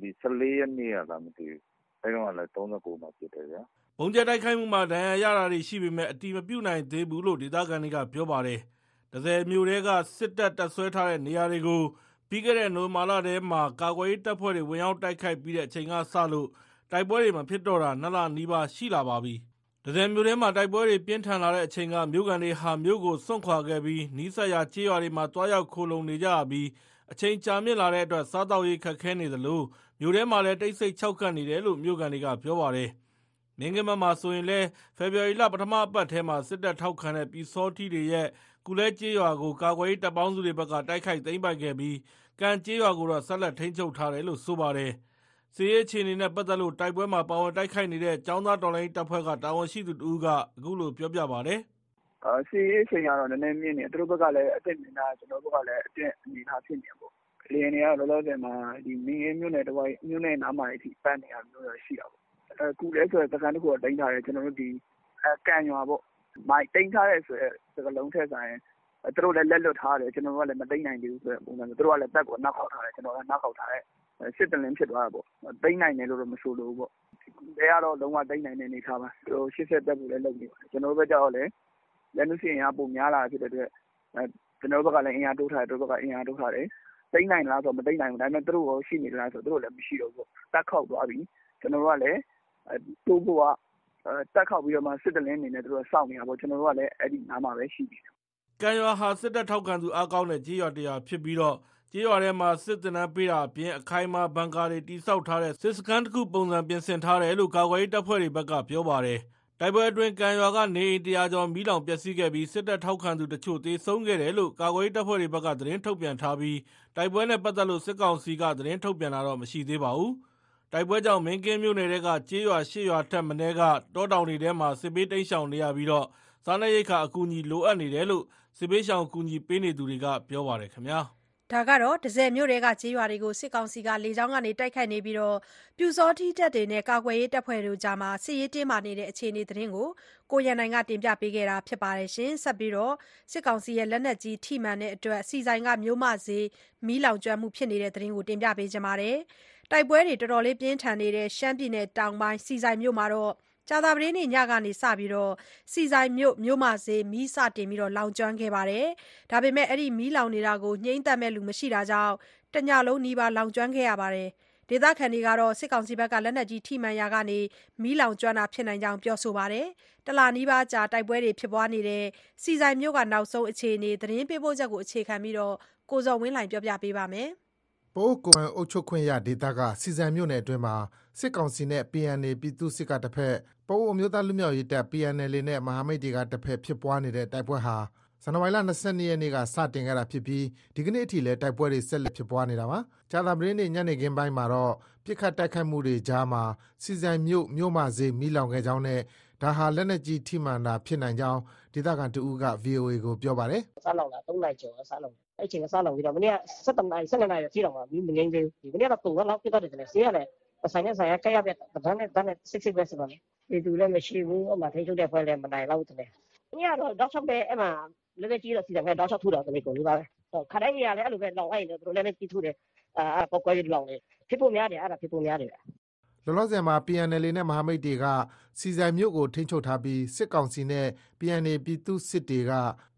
ဒီ14ရက်နေ့ကလား မသိဘူး အဲတော့လည်း39မှာဖြစ်တယ်ဗျာဘုံကျဲတိုက်ခိုက်မှုမှာ ဒဏ်ရာရတာတွေရှိပေမဲ့အတိမပြုတ်နိုင်သေးဘူးလို့ ဒေသခံတွေက ပြောပါတယ်။ ဒဇယ်မျိုးတွေကစစ်တပ် တပ်ဆွဲထားတဲ့နေရာတွေကို ပြီးခဲ့တဲ့ နိုဝင်ဘာလထဲမှာ ကာကွယ်ရေးတပ်ဖွဲ့တွေ ဝင်ရောက်တိုက်ခိုက်ပြီးတဲ့အချိန်ကစလို့ တိုက်ပွဲတွေမှာဖြစ်တော့တာနှစ်လနီးပါး ရှိလာပါပြီ။ဒဇယ်မျိုးထဲမှာ တိုက်ပွဲတွေ ပြင်းထန်လာတဲ့အချိန်က မြို့ကန်တွေဟာ မြို့ကိုစွန့်ခွာခဲ့ပြီး နီးစပ်ရာကျေးရွာတွေမှာတွားရောက်ခိုလုံနေကြရပြီး အချိန်ကြာမြင့်လာတဲ့အတွက် စားတောက်ရေး ခက်ခဲနေသလို မြို့ထဲမှာလည်း တိတ်ဆိတ်ခြောက်ကပ်နေတယ်လို့ မြို့ကန်တွေက ပြောပါတယ်။မင်းကင်းမမှာဆိုရင်လည်း ဖေဖော်ဝါရီလ ပထမအပတ်ထဲမှာ စစ်တပ်ထောက်ခံတဲ့ ပျူစောထီးတွေရဲ့ ကူလဲကျေးရွာကို ကာကွယ်ရေးတပ်ပေါင်းစုတွေဘက်က တိုက်ခိုက်သိမ်းပိုက်ခဲ့ပြီးကံကျေးရွာကိုတော့ ဆက်လက်ထိန်းချုပ်ထားတယ်လို့ ဆိုပါတယ်။စစ်ရေးအခြေအနေနဲ့ ပတ်သက်လို့ တိုက်ပွဲမှာ ပါဝင်တိုက်ခိုက်နေတဲ့ចောင်းသားတော်လိုင်းတပ်ဖွဲ့က တာဝန်ရှိသူတဦးက အခုလို ပြောပြပါတယ်။။အာစီရေးချိန်ကတော့ နည်းနည်းမြင့်နေသူတို့ဘက်ကလည်းအစ်စ်မြင်တာကျွန်တော်တို့ကလည်းအစ်စ်အနေထားဖြစ်နေပေါ့။လေရင်တွေကလောလောဆယ်မှာဒီမင်းမြို့နယ်တဝိုက်မြို့နယ်နားမှာအထိ ပတ်နေတာမျိုးတော့ ရှိတာပေါ့။အဲကူလဲဆိုတဲ့စကန်တစ်ခုတော့တင်ထားတယ်ကျွန်တော်တို့ဒီအဲကန်ရွာပေါ့။ မိုက်တင်ထားတယ်ဆိုတဲ့ စကလုံးထက်ဆိုင် သူတို့လည်း လက်လွတ်ထားတယ် ကျွန်တော်တို့ကလည်း မသိနိုင်သေးဘူးဆိုတဲ့ပုံစံမျိုး သူတို့ကလည်းတက်ကို နောက်ခေါက်ထားတယ် ကျွန်တော်ကနောက်ခေါက်ထားတယ် စစ်တလင်းဖြစ်သွားတာပေါ့ သိမ့်နိုင်တယ်လို့တော့ မဆိုလို့ပေါ့ တဲကတော့ လုံးဝသိမ့်နိုင်တဲ့ အနေထားပါ သူတို့80တက်ဖို့လည်း လုပ်နေပါတယ် ကျွန်တော်တို့ဘက်ကျတော့လည်း လက်နုစီရင်အားပုံများလာဖြစ်တဲ့အတွက်အဲကျွန်တော်တို့ဘက်ကလည်း အင်အားတိုးထားတယ်တို့ဘက်ကအင်အားတိုးထားတယ် သိမ့်နိုင်လားဆိုတော့ မသိမ့်နိုင်ဘူး ဒါပေမဲ့သူတို့ရော ရှိနေလားဆိုတော့ သူတို့လည်း မရှိတော့ဘူးတက်ခောက်သွားပြီ ကျွန်တော်တို့ကလည်း တိုးဖို့က တက်ခောက်ပြီးတော့မှစစ်တလင်းအနေနဲ့သူတို့စောင့်နေတာပေါ့ကျွန်တော်တို့ကလည်းအဲ့ဒီနားမှာပဲရှိနေတယ်ကံရွာဟာစစ်တပ်ထောက်ခံသူအားကောင်းတဲ့ကြေးရွာတရာဖြစ်ပြီးတော့ကြေးရွာထဲမှာစစ်တပ်နှမ်းပေးတာအပြင်အခိုင်အမာဘန်ကာတွေတိစောက်ထားတဲ့စစ်စခန်းတစ်ခုပုံစံပြင်ဆင်ထားတယ်လို့ကာကွယ်ရေးတပ်ဖွဲ့တွေဘက်ကပြောပါတယ်။တိုက်ပွဲအတွင်းကံရွာကနေအိမ်တရာကျော်မီးလောင်ပျက်စီးခဲ့ပြီးစစ်တပ်ထောက်ခံသူတချို့သေဆုံးခဲ့တယ်လို့ကာကွယ်ရေးတပ်ဖွဲ့တွေဘက်ကသတင်းထုတ်ပြန်ထားပြီးတိုက်ပွဲနဲ့ပတ်သက်လို့စစ်ကောင်စီကသတင်းထုတ်ပြန်တာတော့မရှိသေးပါဘူး။ တိုက်ပွဲကြောင့် မင်းကင်းမြို့နယ်ကကြေးရွာရှစ်ရွာထက်မနည်းက တောတောင်တွေထဲမှာ စစ်ပေးတိမ်းရှောင်နေရပြီးတော့စားနပ်ရိက္ခာအကူအညီ လိုအပ်နေတယ်လို့ စစ်ပေးရှောင် ကူညီပေးနေသူတွေက ပြောပါတယ်ခင်ဗျာ။ဒါကတော့ဒဇယ်မြို့တွေကကျေးရွာတွေကို စစ်ကောင်စီက လေကြောင်းကနေတိုက်ခိုက်နေပြီးပြူစောထီးတပ်တွေနဲ့ ကာကွယ်ရေးတပ်ဖွဲ့တို့ကြား စစ်ရေးတင်းမာနေတဲ့ အခြေအနေသတင်းကို ကိုရန်နိုင်က တင်ပြပေးထားပါတယ်။ဆက်ပြီးစစ်ကောင်စီရဲ့ လက်နက်ကြီးထိမှန်တဲ့အတွက်ဆီဆိုင်က မြို့မဈေး မီးလောင်ကျွမ်းမှု ဖြစ်နေတဲ့သတင်းကို တင်ပြပေးထားပါတယ်။ တိုက်ပွဲတွေပြင်းထန်နေတဲ့ ရှမ်းပြည်နယ်တောင်ပိုင်း ဆီဆိုင်မြို့မှာ ကြာသပတေးနေ့ညကစပြီး ဆီဆိုင်မြို့ မြို့မဈေး မီးစတင်လောင်ကျွမ်းခဲ့ပေမဲ့အဲ့ဒီမီးလောင်နေတာကို ငြှိမ်းသတ်မယ့်လူမရှိတာကြောင့် တညလုံးနီးပါး လောင်ကျွမ်းခဲ့ရပါတယ်။ဒေသခံတွေကတော့ စစ်ကောင်စီဘက်က လက်နက်ကြီးထိမှန်ရာက မီးလောင်ကျွမ်းတာဖြစ်နိုင်ကြောင်း ပြောဆိုပါတယ်။တလနီးပါးကြာ တိုက်ပွဲတွေဖြစ်နေတဲ့ ဆီဆိုင်မြို့ နောက်ဆုံးအခြေအနေ သတင်းပေးပို့ချက်ကို အခြေခံပြီး ကိုဇော်ဝင်းလှိုင်က တင်ပြပေးထားပါတယ်။ ပအိုဝ်းကိုယ်ပိုင်အုပ်ချုပ်ခွင့်ရဒေသက ဆီဆိုင်မြို့နယ်အတွင်းမှာ စစ်ကောင်စီနဲ့ PNA ပြည်သူ့စစ်ကတဘက်၊ပအိုဝ်းအမျိုးသားလွတ်မြောက်ရေးတပ် PNLA နဲ့ မဟာမိတ်တွေကတဘက် ဖြစ်ပွားနေတဲ့ တိုက်ပွဲဟာ ဇန်နဝါရီလ ၂၂ ရက်နေ့က စတင်ခဲ့တာဖြစ်ပြီး ဒီကနေ့အထိလည်း တိုက်ပွဲတွေ ဆက်လက်ဖြစ်ပွားနေတာပါ။ကြာသပတေးနေ့ ညနေခင်းပိုင်းမှာတော့ ပစ်ခတ်တိုက်ခိုက်မှုတွေကြားမှာ ဆီဆိုင်မြို့ မြို့မဈေး မီးလောင်ခဲ့ကြောင်းနဲ့ ဒါဟာ လက်နက်ကြီးထိမှန်တာဖြစ်နိုင်ကြောင်း ဒေသခံတဦးက VOA ကို ပြောပါတယ်။“စလောင်တာ ၃ နာရီကျော်က စလောင်တာ။ အဲဒီအချိန်ကစလောင်ပြီးတော့မနေ့က၁၁နာရီ၁၂နာရီအထိတောင်မှမီးမငြိမ်းသေးဘူး။မနေ့ကတော့ကုန်သလောက်ဖြစ်သွားတယ်ထင်တယ်။ဈေးကလည်းတစ်ဆိုင်နဲ့တစ်ဆိုင်ကကပ်လျက်ပဲ။တတန်းနဲ့တတန်းနဲ့စိပ်စိပ်ပဲဆိုတော့လေ။ပြည်သူလည်းမရှိဘူး။အဲဒီမှာထိန်းချုပ်တဲ့အဖွဲ့လည်းမနိုင်လောက်ဘူးထင်တယ်။မနေ့ကတော့တောက်လျောက်ပဲအဲဒီမှာလက်နက်ကြီးတော့ဆီဆိုင်ဘက်တောက်လျောက်ထုတာတနေကုန်နီးပါးပဲ။ခါတိုင်းနေရာလည်းအဲလိုပဲလောင်လိုက်ရင်သူတို့လက်နက်ကြီးထုတယ်။အဲဒါပေါက်ကွဲပြီးလောင်တယ်။ဖြစ်ဖို့များတယ်။အဲဒါဖြစ်ဖို့များတယ်ဗျ။”လောလောဆယ်မှာ PNLA နဲ့မဟာမိတ်တွေကဆီဆိုင်မြို့ကိုထိန်းချုပ်ထားပြီးစစ်ကောင်စီနဲ့ PNA ပြည်သူ့စစ်တွေက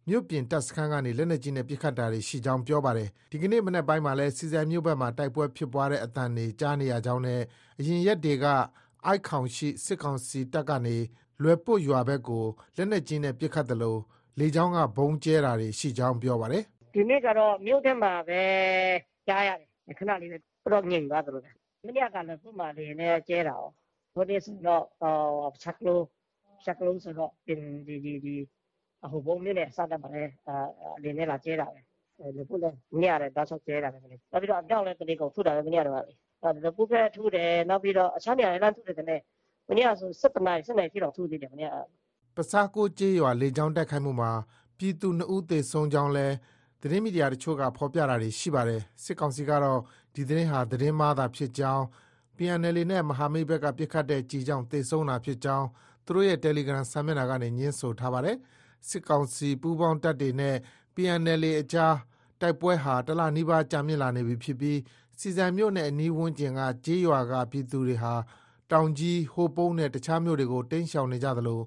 မြို့ပြင်တပ်စခန်းကနေ လက်နက်ကြီးနဲ့ ပစ်ခတ်တာတွေ ရှိကြောင်း ပြောပါတယ်။ဒီကနေ့ မနက်ပိုင်းမှာလည်း ဆီဆိုင်မြို့ဘက်မှာ တိုက်ပွဲဖြစ်ပွားတဲ့အသံတွေ ကြားနေရကြောင်းနဲ့ အရင်ရက်တွေကဆိုက်ခေါင်ရှိ စစ်ကောင်စီတပ်ကနေ လွယ်ပွတ်ရွာဘက်ကို လက်နက်ကြီးနဲ့ ပစ်ခတ်သလို လေကြောင်းက ဗုံးကြဲတာတွေ ရှိကြောင်း ပြောပါတယ်။“ဒီနေ့ကတော့ မြို့ထဲမှာပဲ ကြားရတယ်။ခဏလေးပဲတော်တော်ငြိမ်သွားသလိုပဲ။မနေ့က လွယ်ပွတ်မှာ လေယာဉ်နဲ့ ကြဲတာကိုး။ဟိုနေ့ဆိုရင်တော့ပဆျာကလိုး။ပဆျာကလိုးဆိုတော့ ဒီ ဟိုပုန်းမြို့နယ်အစပ်မှာလည်းလေယာဉ်နဲ့လာကြဲတာပဲ။လွယ်ပွတ်လည်းမနေ့ကလည်းတောက်လျောက်ကြဲတာပဲ။နောက်ပြီးတော့အမြောက်လည်းတနေကုန်ထုတာပဲမနေ့တုန်းကလေ။လွယ်ပွတ်ဘက်ထုတယ်။နောက်ပြီးတော့အခြားနေရာတွေလှမ်းထုတယ်ထင်တယ်။မနေ့ကဆို၁၁နာရီ၁၂နာရီထိတောင်ထုသေးတယ်မနေ့က။”ပဆျားကိုးကျေးရွာလေကြောင်းတိုက်ခိုက်မှုမှာပြည်သူ၂ဦးသေဆုံးကြောင်းလည်းသတင်းမီဒီယာအချို့ကဖော်ပြတာတွေရှိပါတယ်။စစ်ကောင်စီကတော့ဒီသတင်းဟာသတင်းမှားသာဖြစ်ကြောင်း၊ PNLA နဲ့မဟာမိတ်ဘက်ကပစ်ခတ်တဲ့ကျည်ကြောင့်သေဆုံးတာဖြစ်ကြောင်းသူတို့ရဲ့တယ်လီဂရမ်စာမျက်နှာကနေငြင်းဆိုထားပါတယ်။ စစ်ကောင်စီပူးပေါင်းတပ်တွေနဲ့ PNLA အကြား တိုက်ပွဲဟာ တလနီးပါးကြာမြင့်လာနေပြီဖြစ်ပြီးစီစံမြို့နယ်အနီးဝန်းကျင်က ကျေးရွာက ပြည်သူတွေဟာ တောင်ကြီး၊ဟိုပုံးနဲ့ တခြားမြို့တွေကို တိမ်းရှောင်နေကြသလို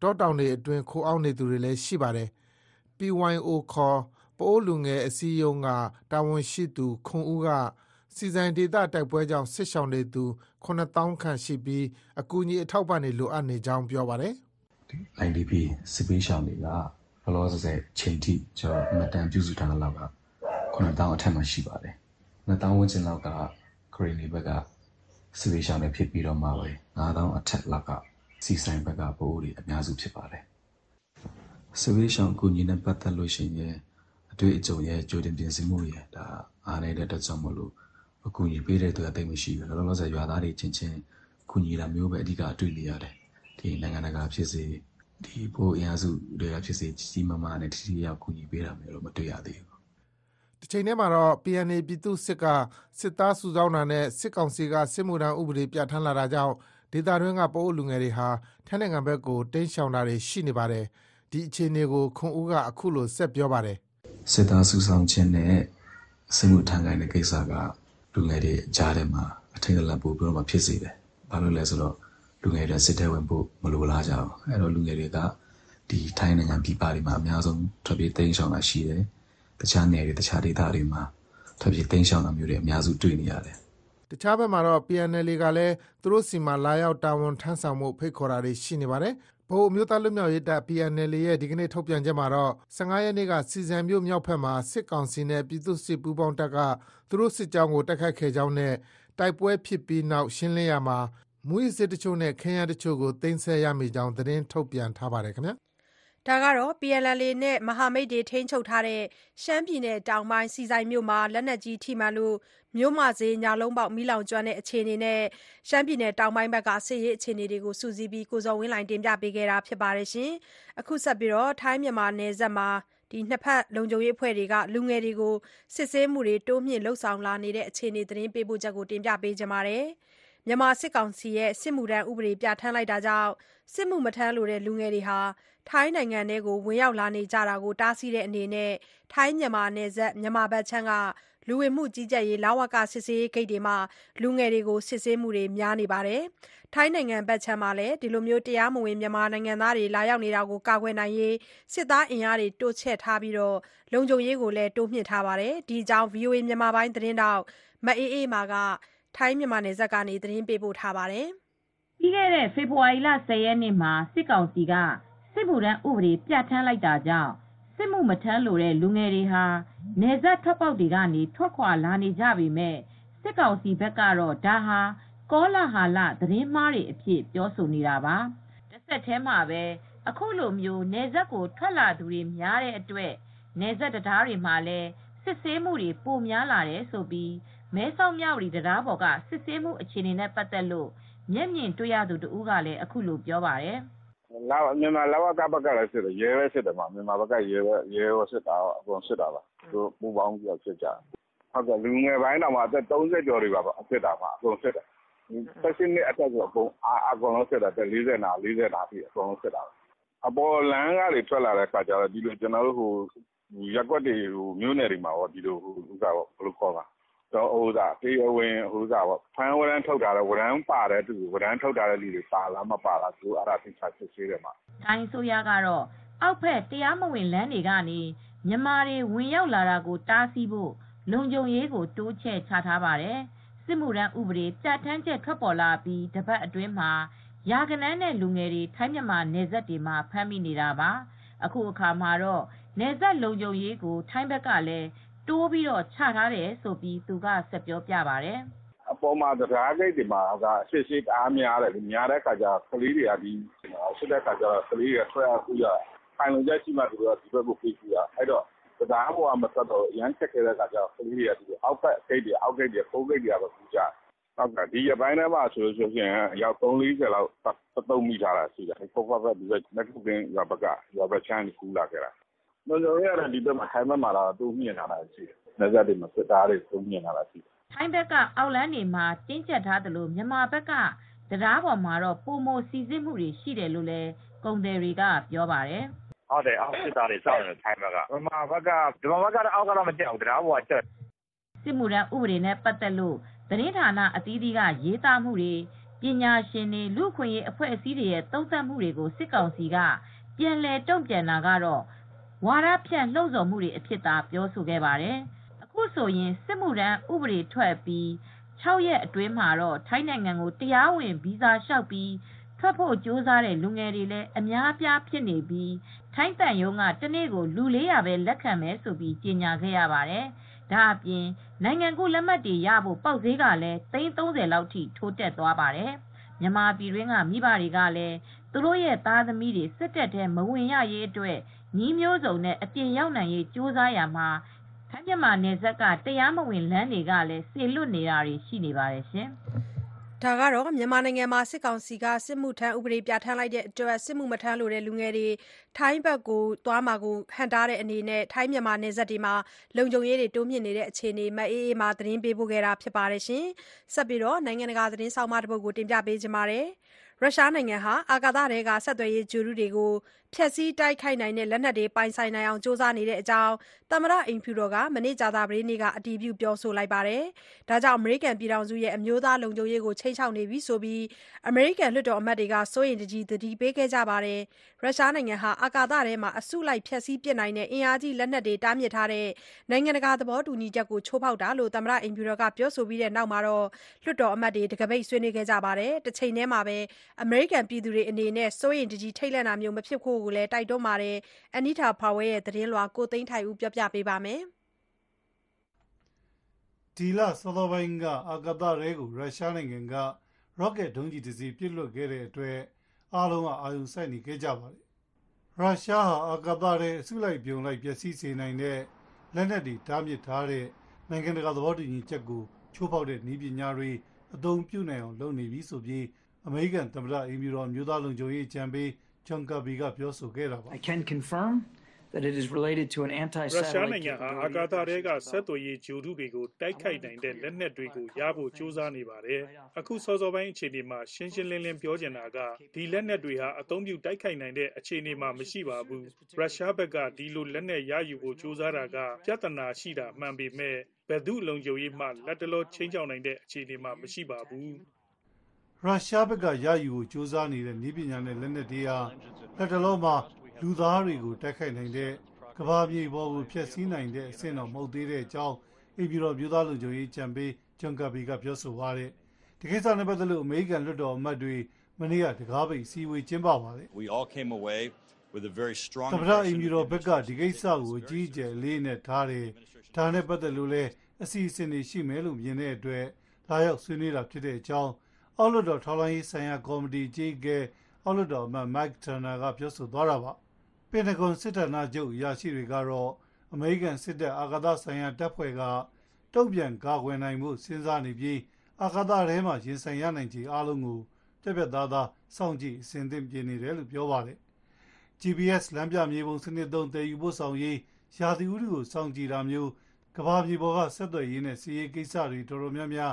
တောတောင်တွေအတွင်း ခိုအောင်းနေသူတွေလည်း ရှိပါတယ်။ PYO ခေါ် ပအိုဝ်းလူငယ်အစည်းအရုံးက တာဝန်ရှိသူ ခွန်ဦးက ဆီဆိုင်ဒေသတိုက်ပွဲကြောင့် စစ်ရှောင်နေသူ ၇ သောင်းခန့်ရှိပြီး အကူအညီအထောက်အပံ့တွေ လိုအပ်နေကြောင်း ပြောပါတယ်။ IDP စစ်ပေးရှောင်တွေကလောလောဆယ်ချိန်ထိကျွန်တော်မှတ်တမ်းပြုစုထားတဲ့လောက်က9တောင်းအထက်မှာရှိပါတယ်။2တောင်းဝန်းကျင်လောက်ကခရီးနေဘက်ကစစ်ပေးရှောင်တွေဖြစ်ပြီးတော့မှပဲ9တောင်းအထက်လောက်ကစီဆိုင်ဘက်ကပိုးတွေအများစုဖြစ်ပါတယ်။စစ်ပေးရှောင်အကူအညီနဲ့ပတ်သက်လို့ရှိရင်အတွေ့အကြုံရဲ့ကြိုတင်ပြင်ဆင်မှုရဲ့ဒါအားနေတဲ့အတွက်ကြောင့်မလို့အကူအညီပေးတဲ့သူအသိမရှိဘူးလောလောဆယ်ရွာသားတွေချင်းချင်းကူညီတာမျိုးပဲအဓိကအတွေ့နေရတယ် ဒီနိုင်ငံတကာဖြစ်စေဒီဘိုးအင်အားစုတွေကဖြစ်စေကြီးကြီးမားမားနဲ့ထိထိရောက်ကူညီပေးတာမျိုးတော့မတွေ့ရသေးဘူးတစ်ချိန်တည်းမှာတော့ PNA ပြည်သူစစ်ကစစ်သားစုဆောင်းတာနဲ့စစ်ကောင်စီကစစ်မှုထမ်းဥပဒေပြဋ္ဌာန်းလာတာကြောင့်ဒေသတွင်းကပအိုးလူငယ်တွေဟာထိုင်းနိုင်ငံဘက်ကိုတိမ်းရှောင်တာတွေရှိနေပါတယ်ဒီအခြေအနေကိုခွန်ဦးကအခုလိုဆက်ပြောပါတယ်စစ်သားစုဆောင်းခြင်းနဲ့စစ်မှုထမ်းကိုင်တဲ့ကိစ္စကလူငယ်တွေကြားထဲမှာအထင်ကလန့်ပို့ပြီးတော့မှဖြစ်စေတယ်။ဘာလို့လဲဆိုတော့ လူငယ်တွေစစ်တဲဝင်ဖို့မလိုလားကြဘူး။အဲ့တော့လူငယ်တွေကဒီထိုင်းနိုင်ငံပြည်ပတွေမှာအများဆုံးထွက်ပြေးတိမ်းရှောင်တာရှိတယ်။တခြားနယ်တွေတခြားဒေသတွေမှာထွက်ပြေးတိမ်းရှောင်တာမျိုးတွေအများစုတွေ့နေရတယ်။တခြားဘက်မှာတော့ PNL ကလည်းသူတို့စီမှာလာရောက်တာဝန်ထမ်းဆောင်မှုဖိတ်ခေါ်တာတွေရှိနေပါတယ်ဗဟိုအမျိုးသားလွတ်မြောက်ရေးတပ် PNLA ရဲ့ဒီကနေ့ထုတ်ပြန်ချက်မှာတော့၁၅ရက်နေ့ကဆီစံမြို့မြောက်ဘက်မှာစစ်ကောင်စီနဲ့ပြည်သူ့စစ်ပူးပေါင်းတပ်ကသူတို့စစ်ကြောင်းကိုတိုက်ခိုက်ခဲ့ကြောင်းနဲ့တိုက်ပွဲဖြစ်ပြီးနောက်ရှင်းလင်းရာမှာ မူးယစ်ဆေးတချို့နဲ့ ခဲယမ်းတချို့ကို သိမ်းဆည်းရမိကြောင်း သတင်းထုတ်ပြန်ထားပါတယ်ခင်ဗျာ။ဒါကတော့ PNLA နဲ့ မဟာမိတ်တွေ ထိန်းချုပ်ထားတဲ့ ရှမ်းပြည်နယ်တောင်ပိုင်း ဆီဆိုင်မြို့မှာ လက်နက်ကြီးထိမှန်လို့ မြို့မဈေး ညလုံးပေါက် မီးလောင်ကျွမ်းတဲ့ အခြေအနေနဲ့ ရှမ်းပြည်နယ်တောင်ပိုင်းဘက်ကစစ်ရေးအခြေအနေတွေကို စုစည်းပြီး ကိုဇော်ဝင်းလှိုင် တင်ပြပေးခဲ့တာပါ။အခုဆက်ပြီးထိုင်းမြန်မာနယ်စပ်မှာ နှစ်ဘက်လုံခြုံရေးအဖွဲ့တွေက လူငယ်တွေကို စစ်ဆေးမှုတွေ တိုးမြှင့်လုပ်ဆောင်လာနေတဲ့ အခြေအနေ သတင်းပေးပို့ချက်ကို တင်ပြပေးထားပါတယ်။ မြန်မာစစ်ကောင်စီရဲ့ စစ်မှုထမ်းဥပဒေ ပြဋ္ဌာန်းလိုက်တာကြောင့် စစ်မှုမထမ်းလိုတဲ့ လူငယ်တွေဟာ ထိုင်းနိုင်ငံထဲ ဝင်ရောက်လာနေကြတာကို တားဆီးတဲ့အနေနဲ့ ထိုင်းမြန်မာနယ်စပ် မြန်မာဘက်ခြမ်းက လူဝင်မှုကြီးကြပ်ရေး လဝက စစ်ဆေးရေးဂိတ်တွေမှာ လူငယ်တွေကို စစ်ဆေးမှုတွေ များနေပါတယ်။ထိုင်းနိုင်ငံဘက်ခြမ်းမှာလည်းဒီလိုတရားမဝင် မြန်မာနိုင်ငံသားတွေ လာရောက်နေတာကို ကာကွယ်နိုင်ရေး စစ်သားအင်အားတွေ တိုးချဲ့ထားပြီး လုံခြုံရေးကိုလည်း တိုးမြှင့်ထားပါတယ်။ဒီအကြောင်း VOA မြန်မာပိုင်းသတင်းထောက် မအေးအေးမာက ထိုင်းမြန်မာနယ်စပ်ကနေ သတင်းပေးပို့ထားပါတယ်။ပြီးခဲ့တဲ့ ဖေဖေါ်ဝါရီလ10ရက်နေ့မှာ စစ်ကောင်စီက စစ်မှုထမ်းဥပဒေ ပြဋ္ဌာန်းလိုက်တာကြောင့် စစ်မှုမထမ်းလိုတဲ့ လူငယ်တွေဟာ နယ်စပ်ထွက်ပေါက်တွေကနေ ထွက်ခွာလာနေကြပေမယ့်စစ်ကောင်စီဘက်ကတော့ ဒါဟာ ကောလဟာလ သတင်းမှားတွေအဖြစ် ပြောဆိုနေတာပါ။တဆက်တည်းမှာပဲ အခုလိုမျိုးနယ်စပ်ကို ထွက်လာသူတွေများတဲ့အတွက် နယ်စပ်တရားတွေမှာလည်း စစ်ဆေးမှုတွေ ပိုများလာတယ်ဆိုပြီး မဲဆောက်မြဝတီတရားပေါ်က စစ်ဆေးမှုအခြေအနေနဲ့ ပတ်သက်လို့ မျက်မြင်တွေ့ရသူတဦးကလည်း အခုလိုပြောပါတယ်။လာမြန်မာလဝကဘက်ကလည်းစစ်တယ် ရဲပဲစစ်တယ်မှာမြန်မာဘက်က ရဲပဲရဲရော စစ်တာအကုန်စစ်တာပါ သူပူပေါင်းပြီးတော့ စစ်ကြဟုတ်ကဲ့လူငယ်ပိုင်းတော့မှအသက်30ကျော်တွေပါပါစစ်တာပါအကုန်စစ်တယ်ဆက်ရှင်နဲ့အတက်ဆိုအကုန်အကုန်လုံးစစ်တာတက်40နာ40နာပြီအကုန်လုံးစစ်တာ အပေါ်လမ်းကတွေထွက်လာတဲ့ခါကျတော့ဒီလိုကျွန်တော်တို့ဟိုရက်ွက်တွေဟိုမျိုးနယ်တွေမှာပေါ့ဒီလိုဟိုဥစ္စာပေါ့ဘယ်လိုခေါ်ပါတော့ဥစ္စာ တရားဝင်ဥစ္စာပေါ့ဖမ်းဝရမ်းထုတ်တာတော့ဝရမ်းပါတဲ့သူဝရမ်းထုတ်တာတဲ့လူတွေပါလား မပါလားသူအဲ့ဒါသိချာစစ်ဆေးတယ်မှာထိုင်းဆိုရကတော့ အောက်ဖက် တရားမဝင်လမ်းတွေကနေ မြန်မာတွေ ဝင်ရောက်လာတာကို တားဆီးဖို့ လုံခြုံရေးကို တိုးချဲ့ချထားပါတယ် စစ်မှုထမ်းဥပဒေ ပြဋ္ဌာန်းချက် ထွက်ပေါ်လာပြီး တပတ်အတွင်းမှာ ရာဂနန်းနဲ့ လူငယ်တွေ ထိုင်းမြန်မာနယ်စပ်တွေမှာ ဖမ်းမိနေတာပါ အခုအခါမှာတော့ နယ်စပ်လုံခြုံရေးကို ထိုင်းဘက်ကလည်း တိုးပြီးတော့ချထားတယ်ဆိုပြီး သူကဆက်ပြောပြပါတယ် အပေါ်မှာတရားဂိတ်တွေမှာကအရှိရှိတအားများတယ်များတဲ့ခါကျကလေးတွေက ဒီရှိတဲ့ခါကျကလေးတွေထွက်ရခုရခိုင်လုံချက်ရှိမှ သူတို့က ဒီဘက်ကိုပြေးကြည့်ရအဲ့တော့တရားပေါ်ကမဆက်တော့ရမ်းချက်ခဲ့တဲ့ခါကျကလေးတွေကဒီအောက်ဘက်ဂိတ်တွေအောက်ဂိတ်တွေပုံးဂိတ်တွေကပဲပူကြဟုတ်ကဲ့ဒီရပိုင်းထဲမှာဆိုလို့ရှိရင်ရောက်340လောက်သုံးမိထားတာရှိတယ်။ပုံဖက် ဒီဘက်မက်ခုကင်းရွာဘက်ကရွာဘက်ချမ်းကူလာခဲ့တာ လုံခြုံရေးကတော့ဒီဘက်မှာထိုင်းဘက်မှာတော့တိုးမြင့်လာတာရှိတယ်။နယ်စပ်တွေမှာစစ်သားတွေတိုးမြင့်လာတာရှိတယ်။ထိုင်းဘက်ကအောက်လမ်းတွေမှာတင်းကျပ်ထားသလိုမြန်မာဘက်ကတရားပေါ်မှာတော့ပုံမစီစစ်မှုတွေရှိတယ်လို့လည်းကုန်တယ်တွေကပြောပါတယ်။ဟုတ်တယ်အောက်စစ်သားတွေစောင့်နေထိုင်းဘက်ကမြန်မာဘက်ကဒီမှာဘက်ကတော့အောက်ကတော့မကျဘူးတရားပေါ်ကတက်စစ်မှုထမ်းဥပဒေနဲ့ပတ်သက်လို့သတင်းဌာနအသီးသီးကရေးသားမှုတွေပညာရှင်တွေလူ့အခွင့်အရေးအဖွဲ့အစည်းတွေရဲ့သုံးသပ်မှုတွေကိုစစ်ကောင်စီကပြန်လည်တုံ့ပြန်တာကတော့ ဝါဒဖြန့်လှုံ့ဆော်မှုတွေအဖြစ်သာပြောဆိုခဲ့ပါတယ်။အခုဆိုရင်စစ်မှုထမ်းဥပဒေထွက်ပြီး6ရက်အတွင်းမှာတော့ထိုင်းနိုင်ငံကိုတရားဝင်ဗီဇာလျှောက်ပြီးထွက်ဖို့ကြိုးစားတဲ့လူငယ်တွေလည်းအများအပြားဖြစ်နေပြီးထိုင်းတန်ယုံကတနေ့ကိုလူ400ပဲလက်ခံမယ်ဆိုပြီးကြေညာခဲ့ရပါတယ်။ဒါအပြင်နိုင်ငံကူးလက်မှတ်တွေရဖို့ပေါက်ဈေးကလည်း330လောက်ထိထိုးတက်သွားပါတယ်။မြန်မာပြည်တွင်းကမိဘတွေကလည်းသူတို့ရဲ့သားသမီးတွေစစ်တပ်ထဲမဝင်ရရေးအတွက် ညီးမျိုးစုံနဲ့အပြင်ရောက်နိုင်ရေးကြိုးစားရမှာထိုင်းမြန်မာနယ်စပ်ကတရားမဝင်လမ်းတွေကလည်းဆေလွတ်နေတာတွေရှိနေပါတယ်ရှင်။ဒါကတော့မြန်မာနိုင်ငံမှာစစ်ကောင်စီကစစ်မှုထမ်းဥပဒေပြဋ္ဌာန်းလိုက်တဲ့အတွက်စစ်မှုမထမ်းလိုတဲ့လူငယ်တွေထိုင်းဘက်ကိုသွားမှာကိုဟန့်တားတဲ့အနေနဲ့ထိုင်းမြန်မာနယ်စပ်တွေမှာလုံခြုံရေးတွေတိုးမြှင့်နေတဲ့အခြေအနေမအေးအေးမာသတင်းပေးပို့ခဲ့တာပါ။ဆက်ပြီးတော့နိုင်ငံတကာသတင်းဆောင်းပါးတပုဒ်ကိုတင်ပြပေးချင်ပါတယ်။ရုရှားနိုင်ငံဟာအာကာသထဲကဆက်သွယ်ရေးဂြိုဟ်တုတွေကို ဖျက်ဆီးတိုက်ခိုက်နိုင်တဲ့ လက်နက်တွေ ပိုင်ဆိုင်နိုင်အောင် ကြိုးစားနေတဲ့အကြောင်း သမ္မတအိမ်ဖြူတော်က မနေ့ ကြာသပတေးနေ့က အတည်ပြု ပြောဆိုလိုက်ပါတယ်။ဒါကြောင့် အမေရိကန်ပြည်ထောင်စုရဲ့ အမျိုးသားလုံခြုံရေးကို ခြိမ်းခြောက်နေပြီဆိုပြီး အမေရိကန် လွှတ်တော်အမတ်တွေက စိုးရိမ်တကြီး သတိပေးခဲ့ကြပါတယ်။ရုရှားနိုင်ငံဟာ အာကာသထဲမှာ အစုလိုက် ဖျက်ဆီးပစ်နိုင်တဲ့ အင်အားကြီး လက်နက်တွေ တားမြစ်ထားတဲ့ နိုင်ငံတကာ သဘောတူညီချက်ကို ချိုးဖောက်တာလို့ သမ္မတအိမ်ဖြူတော်က ပြောဆိုပြီးတဲ့နောက်မှာတော့လွှတ်တော်အမတ်တွေ တံခါးပိတ် ဆွေးနွေးခဲ့ကြပါတယ်။တချိန်တည်းမှာပဲအမေရိကန်ပြည်သူတွေအနေနဲ့ စိုးရိမ်တကြီး ထိတ်လန့်တာမျိုး မဖြစ်ဖို့ကိုလည်း တိုက်တွန်းပါတယ်။ Anita Powell ရဲ့ သတင်းလွှာကိုသိန်းထိုက်ဦး ပြောပြပေးပါမယ်။ဒီလ စောစောပိုင်းက အာကာသထဲကို ရုရှားနိုင်ငံက ရော့ကက်ဒုံးကျည်တစ်စီးပစ်လွှတ်ခဲ့တဲ့အတွက် အားလုံးက အာရုံစိုက်နေခဲ့ကြပါတယ်။ရုရှားဟာ အာကာသထဲ အစုလိုက်အပြုံလိုက် ပျက်စီးစေနိုင်တဲ့ လက်နက်တွေ တားမြစ်ထားတဲ့ နိုင်ငံတကာ သဘောတူညီချက်ကို ချိုးဖောက်တဲ့ နည်းပညာတွေ အသုံးပြုနိုင်အောင် လုပ်နေပြီဆိုပြီး အမေရိကန်သမ္မတ အိမ်ဖြူတော် အမျိုးသားလုံခြုံရေးအကြံပေး John Kirby ကပြောဆိုခဲ့တာပါ။ I can confirm that it is related to an ရုရှား anti-satellite နိုင်ငံဟာအာကာသထဲကဆက်သွယ်ရေးဂြိုဟ်တုတွေကိုတိုက်ခိုက်နိုင်တဲ့လက်နက်တွေကိုရဖို့ကြိုးစားနေပါတယ်။အခုစောစောပိုင်းအခြေအနေမှာရှင်းရှင်းလင်းလင်းပြောချင်တာကဒီလက်နက်တွေဟာအသုံးပြုတိုက်ခိုက်နိုင်တဲ့အခြေအနေမှာမရှိပါဘူး။ရုရှားဘက်ကဒီလိုလက်နက်ရယူဖို့ကြိုးစားတာကပြဿနာရှိတာမှန်ပေမဲ့ဘယ်သူ့လုံခြုံရေးမှလက်တလောချင်းချောက်နိုင်တဲ့အခြေအနေမှာမရှိပါဘူး။ ရုရှားဘက်ကရယူဖို့ကြိုးစားနေတဲ့နည်းပညာနဲ့လက်နက်တွေဟာလက်တလုံးမှာလူသားတွေကိုတိုက်ခိုက်နိုင်တဲ့ကဘာမြေပေါ်ကိုဖျက်ဆီးနိုင်တဲ့အဆင့်တော့မဟုတ်သေးတဲ့အကြောင်းအိမ်ပြည်တော်မျိုးသားလုံခြုံရေးကြံပေးဂျွန်ကာဘီကပြောဆိုပါတယ်။ဒီကိစ္စနဲ့ပတ်သက်လို့အမေရိကန်လွှတ်တော်အမတ်တွေမနေ့ကတကားပိတ်အစည်းအဝေးကျင်းပပါတယ်။ We all came away with a very strong သမ္မတအိမ်ပြည်တော်ဘက်ကဒီကိစ္စကိုအကြီးအကျယ်လေးနဲ့ထားတယ်။ဒါနဲ့ပတ်သက်လို့လည်းအစီအစဉ်တွေရှိမယ်လို့မြင်တဲ့အတွက်လာရောက်ဆွေးနွေးတာဖြစ်တဲ့အကြောင်း အောက်လွှတ်တော်ထောက်လှမ်းရေးဆိုင်ရာကော်မတီအကြီးအကဲအောက်လွှတ်တော်အမတ် Mike Turner ကပြောဆိုသွားတာပါ။ပင်တဂွန်စစ်ဌာနချုပ်အရာရှိတွေကတော့အမေရိကန်စစ်တပ်အာကာသဆိုင်ရာတပ်ဖွဲ့ကတုံ့ပြန်ကာကွယ်နိုင်မှုစဉ်းစားနေပြီးအာကာသထဲမှာရင်ဆိုင်ရနိုင်ခြေအားလုံးကိုပြက်ပြက်သားသားစောင့်ကြည့်အစဉ်သင့်ပြင်နေတယ်လို့ပြောပါတယ်။ GPS လမ်းပြမြေပုံစနစ်သုံးတည်ယူပို့ဆောင်ရေးရာသီဥတုကိုစောင့်ကြည့်တာမျိုးကဘာမြေပေါ်ကဆက်သွယ်ရေးနဲ့စီးရေးကိစ္စတွေတော်တော်များများ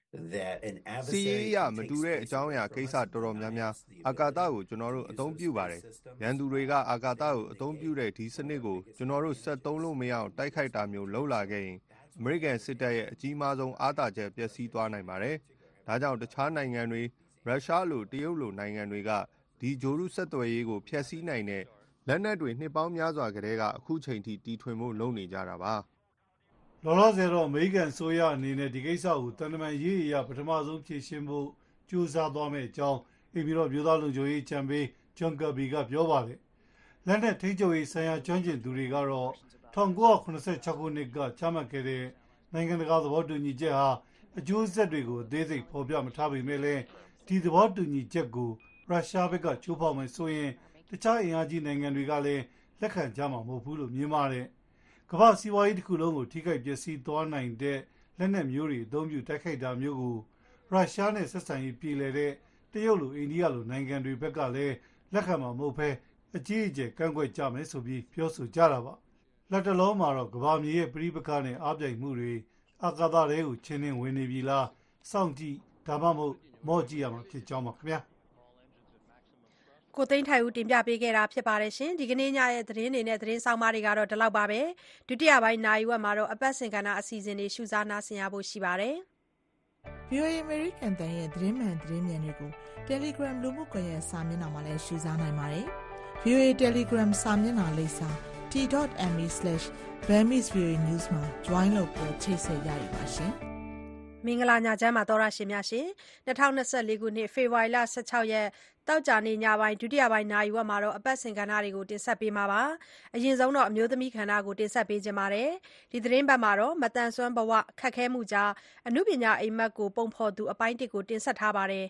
that an စီးရေး adversary အရ can မ take တူတဲ့အ space ကြောင်းအရာကိစ္စတော်တော်များများ အာကာသကို ကျွန်တော်တို့ အသုံးပြုပါတယ်။ရန်သူတွေက အာကာသကို အသုံးပြုတဲ့ ဒီစနစ်ကို ကျွန်တော်တို့ ဆက်သုံးလို့မရအောင် တိုက်ခိုက်တာမျိုး လုပ်လာခဲ့ရင် အမေရိကန်စစ်တပ်ရဲ့ အကြီးမားဆုံး အားသာချက် ပျက်စီးသွားနိုင်ပါတယ်။ဒါကြောင့် တခြားနိုင်ငံတွေ ရုရှားလို တရုတ်လို နိုင်ငံတွေက ဒီဂျိုရုဆက်သွယ်ရေးကို ဖျက်ဆီးနိုင်တဲ့ လက်နက်တွေ နှစ်ပေါင်းများစွာကတည်းက အခုချိန်ထိ တီထွင်ဖို့ လုပ်နေကြတာပါ။ လောလောဆယ်တော့အမေရိကန်အစိုးရအနေနဲ့ဒီကိစ္စကိုတန်တမာရေးအရာပထမဆုံးဖြေရှင်းဖို့ကြိုးစားသွားမယ့်အကြောင်းအိမ်ပြည်တော်မျိုးသားလုံခြုံရေးချန်ပေးဂျွန်ကာဘီကပြောပါတယ်။လက်နက်ထိန်းချုပ်ရေးဆိုင်ရာကျွမ်းကျင်သူတွေကတော့1986ခုနှစ်ကချမှတ်ခဲ့တဲ့နိုင်ငံတကာသဘောတူညီချက်ဟာအကျိုးဆက်တွေကိုအသေးစိတ်ဖော်ပြမထားပေမဲ့လည်းဒီသဘောတူညီချက်ကိုရုရှားဘက်ကချိုးဖောက်မယ်ဆိုရင်တခြားအင်အားကြီးနိုင်ငံတွေကလည်းလက်ခံကြမှာမဟုတ်ဘူးလို့မြင်ပါတယ်။ ကမ္ဘာစီးပွားရေးတစ်ခုလုံးကိုထိခိုက်ပျက်စီးသွားနိုင်တဲ့လက်နက်မျိုးတွေအသုံးပြုတိုက်ခိုက်တာမျိုးကိုရုရှားနဲ့ဆက်ဆံရေးပြေလည်တဲ့တရုတ်လိုအိန္ဒိယလိုနိုင်ငံတွေဘက်ကလည်းလက်ခံမှာမဟုတ်ဘဲအကြီးအကျယ်ကန့်ကွက်ကြမယ်ဆိုပြီးပြောဆိုကြတာပါလက်တလုံးမှာတော့ကဘာမြေရဲ့ပြိပခနဲ့အားပြိုင်မှုတွေအာကာသတွေကိုချင်းချင်းဝင်နေပြီလားစောင့်ကြည့်ဒါမှမဟုတ်မော့ကြည့်ရမှာဖြစ်ကြောင်းပါခင်ဗျာ ကိုသိန်းထိုင်ဦး တင်ပြပေးခဲ့တာဖြစ်ပါတယ်ရှင်ဒီကနေ့ညရဲ့ သတင်းတွေနဲ့ သတင်းဆောင်မတွေကတော့ ဒီလောက်ပါပဲ ဒုတိယပိုင်းနိုင်ဝက်မှာတော့ အပတ်စဉ်ကဏ္ဍအစီအစဉ်တွေ ရှုစားနားဆင်ရဖို့ ရှိပါတယ် VOA American တန်ရဲ့ သတင်းမှန်သတင်းမြန်တွေကို Telegram လူမှုကွန်ရက်စာမျက်နှာမှာလည်း ရှုစားနိုင်ပါတယ် VOA Telegram စာမျက်နှာလိပ်စာ t.me/burmese.news မှာ join လုပ်ပြီး ချိတ်ဆက်ရရပါရှင် မင်္ဂလာညချမ်းပါတော်ရရှင်များရှင်2024ခုနှစ် ဖေဖော်ဝါရီလ16ရက် တောက်ကြနေညပိုင်း ဒုတိယပိုင်းနိုင်ဝက်မှာတော့အပတ်စဉ်ကဏ္ဍတွေကို တင်ဆက်ပေးမှာပါ အရင်ဆုံးတော့အမျိုးသမီးခန္ဓာကို တင်ဆက်ပေးခြင်းပါတယ် ဒီသတင်းပတ်မှာတော့မတန်ဆွမ်းဘဝ ခက်ခဲမှုကြားအမှုပညာအိမ်မက်ကို ပုံဖော်သူ အပိုင်းတစ်ကို တင်ဆက်ထားပါတယ်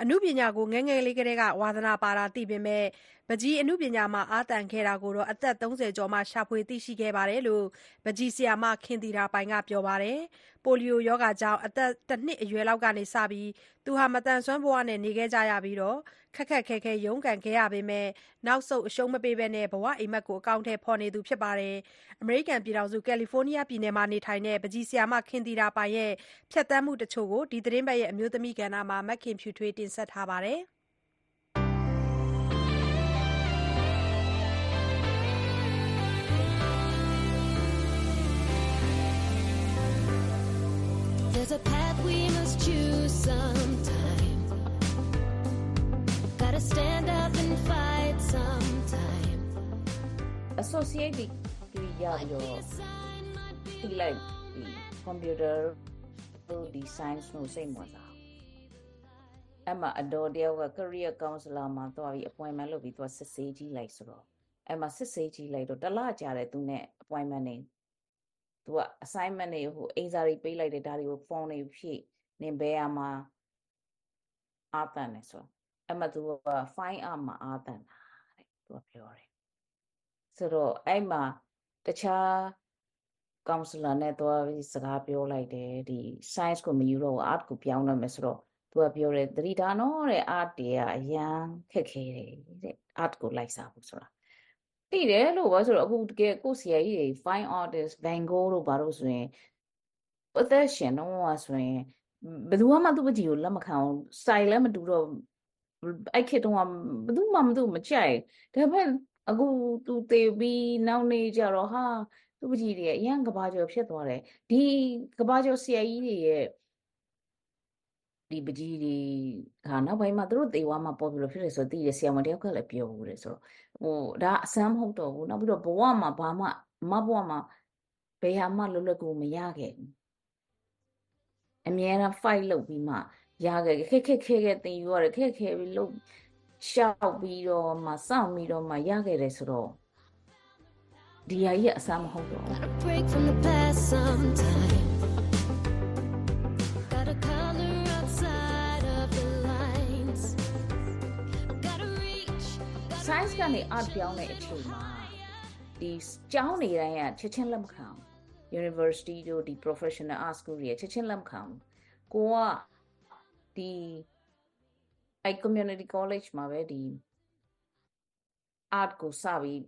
အမှုပညာကိုငငယ်လေးကလေးက ဝါသနာပါတာ သိပေမဲ့ ပကြီးအမှုပညာမှာ အာတန်ခဲ့တာကိုတော့အသက်30ကျော်မှ ရှာဖွေသိရှိခဲ့ပါတယ်လို့ပကြီးဆရာမ ခင်တီတာပိုင်က ပြောပါတယ် ပိုလီယိုယောဂါကြောင့် အသက်တစ်နှစ်အရွယ်လောက်ကနေစပြီး သူဟာမတန်ဆွမ်းဘဝနဲ့ နေခဲ့ကြရပြီးတော့ခက်ခက်ခဲခဲ ရုန်းကန်ခဲ့ရပေမဲ့နောက်ဆုတ် အရှုံးမပေးဘဲနဲ့ဘဝအိမ်မက်ကို အကောင့်ထဲဖော်နေသူ ဖြစ်ပါတယ်။အမေရိကန်ပြည်ထောင်စု ကယ်လီဖိုးနီးယားပြည်နယ်မှာ နေထိုင်တဲ့ပကြီးဆရာမ ခင်တီတာပိုင်ရဲ့ ဖြတ်တန်းမှုတချို့ကို ဒီသတင်းပတ်ရဲ့အမျိုးသမီးကဏ္ဍမှာမက်ခင်ဖြူထွေးတင်ဆက်ထားပါတယ်။ There's a path we must choose sometime. Gotta stand up and fight sometime. associate ဒီရပြီးတော့ဒီလိုက်ဒီ computer တို့ဒီ science ကိုစိတ်ဝင်စားအဲ့မှာအတော်တယောက်က career counselor မှာသွားပြီး appointment လုပ်ပြီးသွားစစ်ဆေးကြည့်လိုက်ဆိုတော့အဲ့မှာစစ်ဆေးကြည့်လိုက်တော့တစ်လကြာတယ်သူနဲ့ appointment နေ သူက assignment တွေဟိုအိမ်စာတွေပေးလိုက်တယ်ဒါတွေကို phone တွေဖြည့်နင်ဘယ်မှာအာတန်နေဆိုအဲ့မှာသူက fine art မှာအာတန်တာတဲ့သူကပြောတယ်ဆိုတော့အဲ့မှာတခြား counselor နဲ့သွားပြီးစကားပြောလိုက်တယ်ဒီ science ကိုမယူတော့ art ကိုပြောင်းတော့မယ်ဆိုတော့သူကပြောတယ်သတိထားနော်တဲ့ art တွေကအရန်ခက်ခဲတယ်တဲ့ art ကိုလိုက်စားဖို့ဆိုတာ သိတယ်လို့ဘာဆိုတော့အခုတကယ်ကိုဆရာကြီးတွေ fine artist Van Gogh တို့ဘာလို့ဆိုရင်အသက်ရှင်တော့ဆိုရင်ဘယ်သူမှသူ့ပကြီးကိုလက်မခံအောင် style လည်းမတူတော့အဲ့ခေတ်တုန်းကဘယ်သူမှမသူ့မကြိုက်ဒါပေမဲ့အခုသူသေပြီးနောက်နေ့ကျတော့ဟာသူ့ပကြီးတွေအရန်ကဘာကျော်ဖြစ်သွားတယ်ဒီကဘာကျော်ဆရာကြီးတွေရဲ့ ဒီပကြီးတွေဟာနောက်ပိုင်းမှာသူတို့သေဝါမှာပေါ်ပြီးလို့ဖြစ်တယ်ဆိုတော့သိရဆရာမတယောက်ကလည်းပြောဘူးတယ်ဆိုတော့ဟိုဒါအဆမ်းမဟုတ်တော့ဘူးနောက်ပြီးတော့ဘဝမှာဘာမှမဘဝမှာဘယ်ဟာမှလွတ်လပ်ကိုမရခဲ့ဘူးအမြဲတမ်း fight လုပ်ပြီးမှရခဲ့ခက်ခက်ခဲခဲတင်ယူရတယ်ခက်ခဲပြီးလုပ်ရှောက်ပြီးတော့မှစောင့်ပြီးတော့မှရခဲ့တယ်ဆိုတော့ဒီဟာကြီးအဆမ်းမဟုတ်တော့ Break science ကနေ art ပြောင်းတဲ့အချိန်မှာဒီကျောင်းနေတိုင်းကချက်ချင်းလက်မခံဘူး university တို့ဒီ professional art school တွေချက်ချင်းလက်မခံဘူးကိုကဒီအဲ community college မှာပဲဒီ art ကိုစပြီး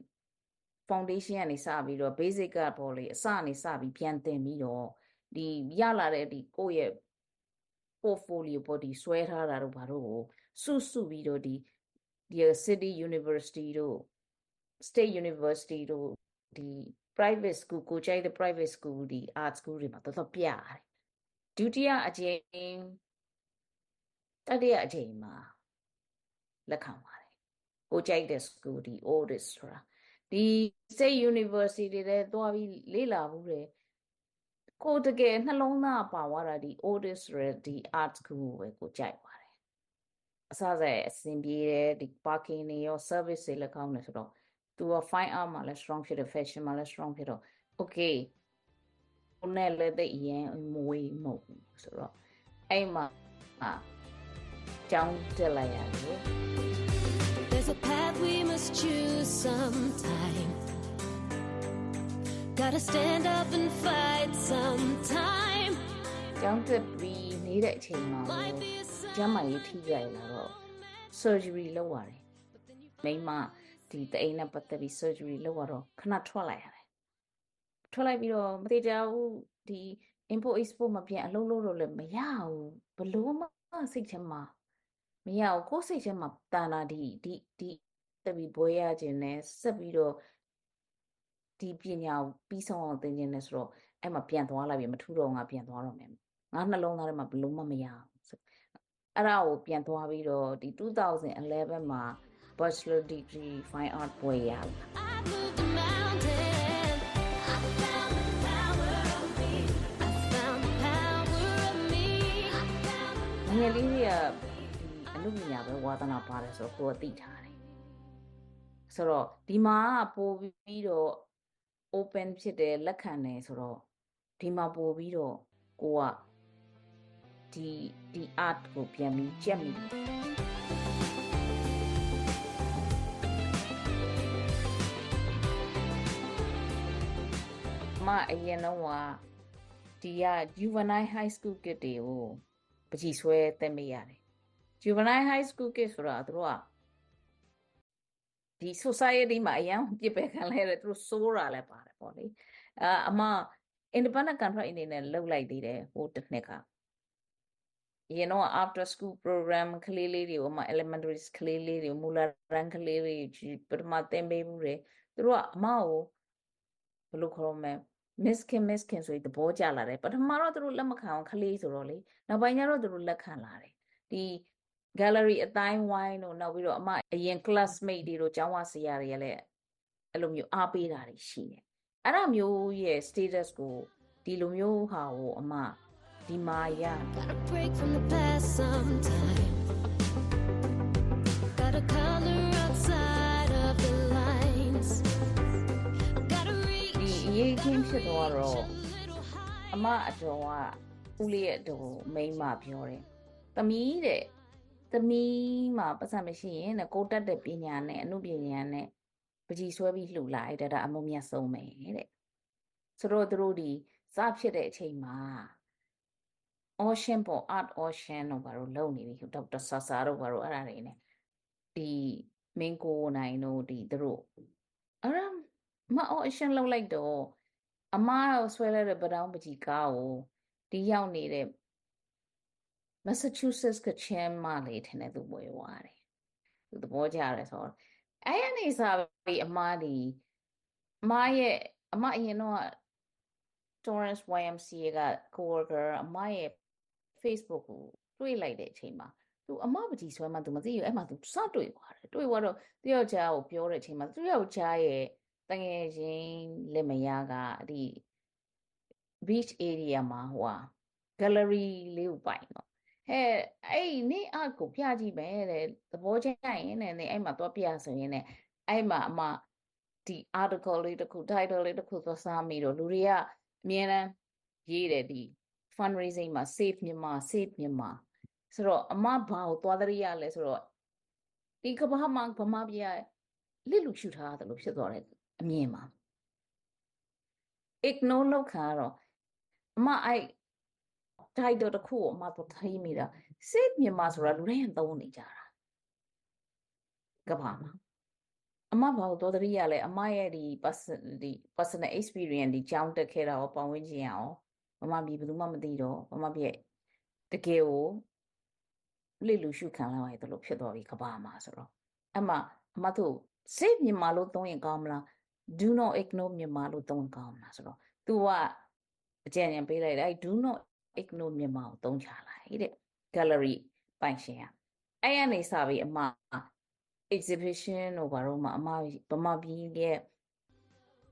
foundation ကနေစပြီးတော့ basic ကပေါ်လေအစကနေစပြီးပြန်သင်ပြီးတော့ဒီရလာတဲ့ဒီကိုယ့်ရဲ့ portfolio ပေါ်ဒီဆွဲထားတာတို့ဘာတို့ကိုစုစုပြီးတော့ဒီ ဒီ city university တို့ state university တို့ဒီ private school ကိုကြိုက်တဲ့ private school ဒီ art school တွေမှာတော်တော်ပြရတယ်ဒုတိယအကြိမ်တတိယအကြိမ်မှာလက်ခံပါတယ်ကိုကြိုက်တဲ့ school ဒီ oldest ဆိုတာဒီ state university တွေလည်းသွားပြီးလေ့လာဘူးတယ်ကိုတကယ်နှလုံးသားပါသွားတာဒီ oldest ဆိုတဲ့ဒီ art school ကိုပဲကိုကြိုက်ပါတယ် အစစအဆင်ပြေတယ်ဒီ parking တွေရော service တွေလည်းကောင်းတယ်ဆိုတော့သူက fine art မှာလည်း strong ဖြစ်တယ် fashion မှာလည်း strong ဖြစ်တော့ okay ကိုနဲ့လည်းသိအရင်မဝေးမဟုတ်ဘူးဆိုတော့အဲ့မှာအာကျောင်းတက်လိုက်ရတယ် There's a path we must choose sometime. Gotta stand up and fight sometime. ကျောင်းတက်ပြီးနေတဲ့အချိန်မှာ ကျမ်းမာရေးထိကြရလာတော့ surgery လုပ်ရတယ်မိမဒီတအိမ်နဲ့ပတ်သက်ပြီး surgery လုပ်ရတော့ခဏထွက်လိုက်ရတယ်ထွက်လိုက်ပြီးတော့မသေးကြဘူးဒီ import export မပြန်အလုပ်လုပ်လို့လည်းမရဘူးဘလို့မှစိတ်ထဲမှာမရဘူးကိုယ်စိတ်ထဲမှာတန်တာဒီဒီဒီတက်ပြီးဘွဲရခြင်းနဲ့ဆက်ပြီးတော့ဒီပညာကိုပြီးဆုံးအောင်သင်ခြင်းနဲ့ဆိုတော့အဲ့မှာပြန်သွားလိုက်ပြီမထူတော့ငါပြန်သွားတော့မယ်ငါနှလုံးသားထဲမှာဘလို့မှမရဘူး အဲ့ဒါကိုပြန်သွားပြီးတော့ဒီ2011မှာ bachelor degree fine art ဘွဲရလာငယ်လေးတွေကဒီအနုပညာပဲဝါသနာပါတယ်ဆိုတော့ကိုယ်ကသိထားတယ်ဆိုတော့ဒီမှာပို့ပြီးတော့ open ဖြစ်တယ်လက်ခံတယ်ဆိုတော့ဒီမှာပို့ပြီးတော့ကိုက ဒီဒီ art ကိုပြန်ပြီးကြက်မိတယ်မအရင်တော့ကဒီက juvenile high school kid တွေကိုပကြီးဆွဲတက်မိရတယ် juvenile high school kid ဆိုတာသူတို့ကဒီ society မှာအရန်ပြစ်ပယ်ခံလိုက်ရတယ်သူတို့စိုးတာလည်းပါတယ်ပေါ့လေအာအမ independent contract အနေနဲ့လုပ်လိုက်သေးတယ်ဟိုတစ်နှစ်က ရင်တော့ after school program ကလေးလေးတွေကိုအမ elementary ကလေးလေးတွေမူလတန်းကလေးတွေပထမသင်ပေးမှုတွေသူတို့ကအမကိုဘယ်လိုခေါ်မလဲ miss kin miss kin ဆိုပြီးသဘောကျလာတယ်ပထမတော့သူတို့လက်မခံအောင်ခလေးဆိုတော့လေနောက်ပိုင်းကျတော့သူတို့လက်ခံလာတယ်ဒီ gallery အတိုင်းဝိုင်းတို့နောက်ပြီးတော့အမအရင် classmate တွေတို့ကျောင်းဝဆရာတွေကလည်းအဲ့လိုမျိုးအားပေးတာတွေရှိတယ်အဲ့ဒါမျိုးရဲ့ status ကိုဒီလိုမျိုးဟာကိုအမ ဒီမာရ break from the past sometime. Gotta color outside of the lines. Gotta ဒီ reach. အရေးချင်းဖြစ်သွားတော့အမအတော်ကဦးလေးရဲ့အတော်ကိုမိန်းမပြောတယ်။သမီးတဲ့သမီးမှာပတ်စံမရှိရင်တဲ့ကိုတက်တဲ့ပညာနဲ့အမှုပညာနဲ့ပကြီးဆွဲပြီးလှူလိုက်တဲ့ဒါအမုံမြတ်ဆုံးပဲတဲ့။ဆိုတော့သူတို့ဒီစဖြစ်တဲ့အချိန်မှာ ocean ပေါ့ art ocean တို့ဘာလို့လုပ်နေပြီဒေါက်တာဆာဆာတို့ဘာလို့အဲ့ဒါတွေနဲ့ဒီမင်းကိုနိုင်တို့ဒီသူတို့အဲ့ဒါမ ocean လုပ်လိုက်တော့အမဆွဲလိုက်တဲ့ပတောင်းပကြီးကားကိုဒီရောက်နေတဲ့ Massachusetts ကချမ်းမလေးထင်တယ်သူဝယ်သွားတယ်သူသဘောကျတယ်ဆိုတော့အဲ့ရနေစားပြီးအမဒီအမရဲ့အမအရင်တော့ Torrance YMCA က coworker အမရဲ့ Facebook ကိုတွေ့လိုက်တဲ့အချိန်မှာသူအမပကြီးဆွဲမှသူမသိဘူးအဲ့မှာသူစတွေ့သွားတယ်တွေ့သွားတော့တယောက်ကြားကိုပြောတဲ့အချိန်မှာသူယောက်ကြားရဲ့တငယ်ချင်းလက်မယားကဒီ beach area မှာဟိုဟာ gallery လေးကိုပိုင်တော့ဟဲ့အဲ့နေအကိုပြကြည့်မယ်တဲ့သဘောကျရင်တဲ့နေအဲ့မှာသွားပြဆိုရင်တဲ့အဲ့မှာအမဒီ article လေးတစ်ခု title လေးတစ်ခုသွားစားမိတော့လူတွေကအမြဲတမ်းရေးတယ်ဒီ fundraising မှာ save မြန်မာ save မြန်မာဆိုတော့အမဘာကိုသွားတရိရလဲဆိုတော့ဒီကမ္ဘာမှာဗမာပြည်ကလစ်လူရှုထားတယ်လို့ဖြစ်သွားတယ်အမြင်မှာ ignore လောက်ခါတော့အမအဲ့ title တစ်ခုကိုအမတော့ထိမိတာ save မြန်မာဆိုတာလူတိုင်းကသုံးနေကြတာကမ္ဘာမှာအမဘာလို့တော်တရိရလဲအမရဲ့ဒီ person ဒီ personal experience ဒီကြောင်းတက်ခဲ့တာရောပတ်ဝန်းကျင်ရော မမပြည်ဘယ်သူမှမသိတော့မမပြည်ရဲ့တကယ်ကိုလစ်လူရှုခံလာရတယ်လို့ဖြစ်သွားပြီကဘာမှာဆိုတော့အမအမတို့ save မြန်မာလို့သုံးရင်ကောင်းမလား do not ignore မြန်မာလို့သုံးရင်ကောင်းမလားဆိုတော့ तू ကအကြံဉာဏ်ပေးလိုက်တယ်အဲ do not ignore မြန်မာကိုသုံးချလိုက်တဲ့ gallery ပိုင်ရှင်ကအဲ့ရနေစပြီးအမ exhibition တို့ဘာလို့မှအမဗမာပြည်ရဲ့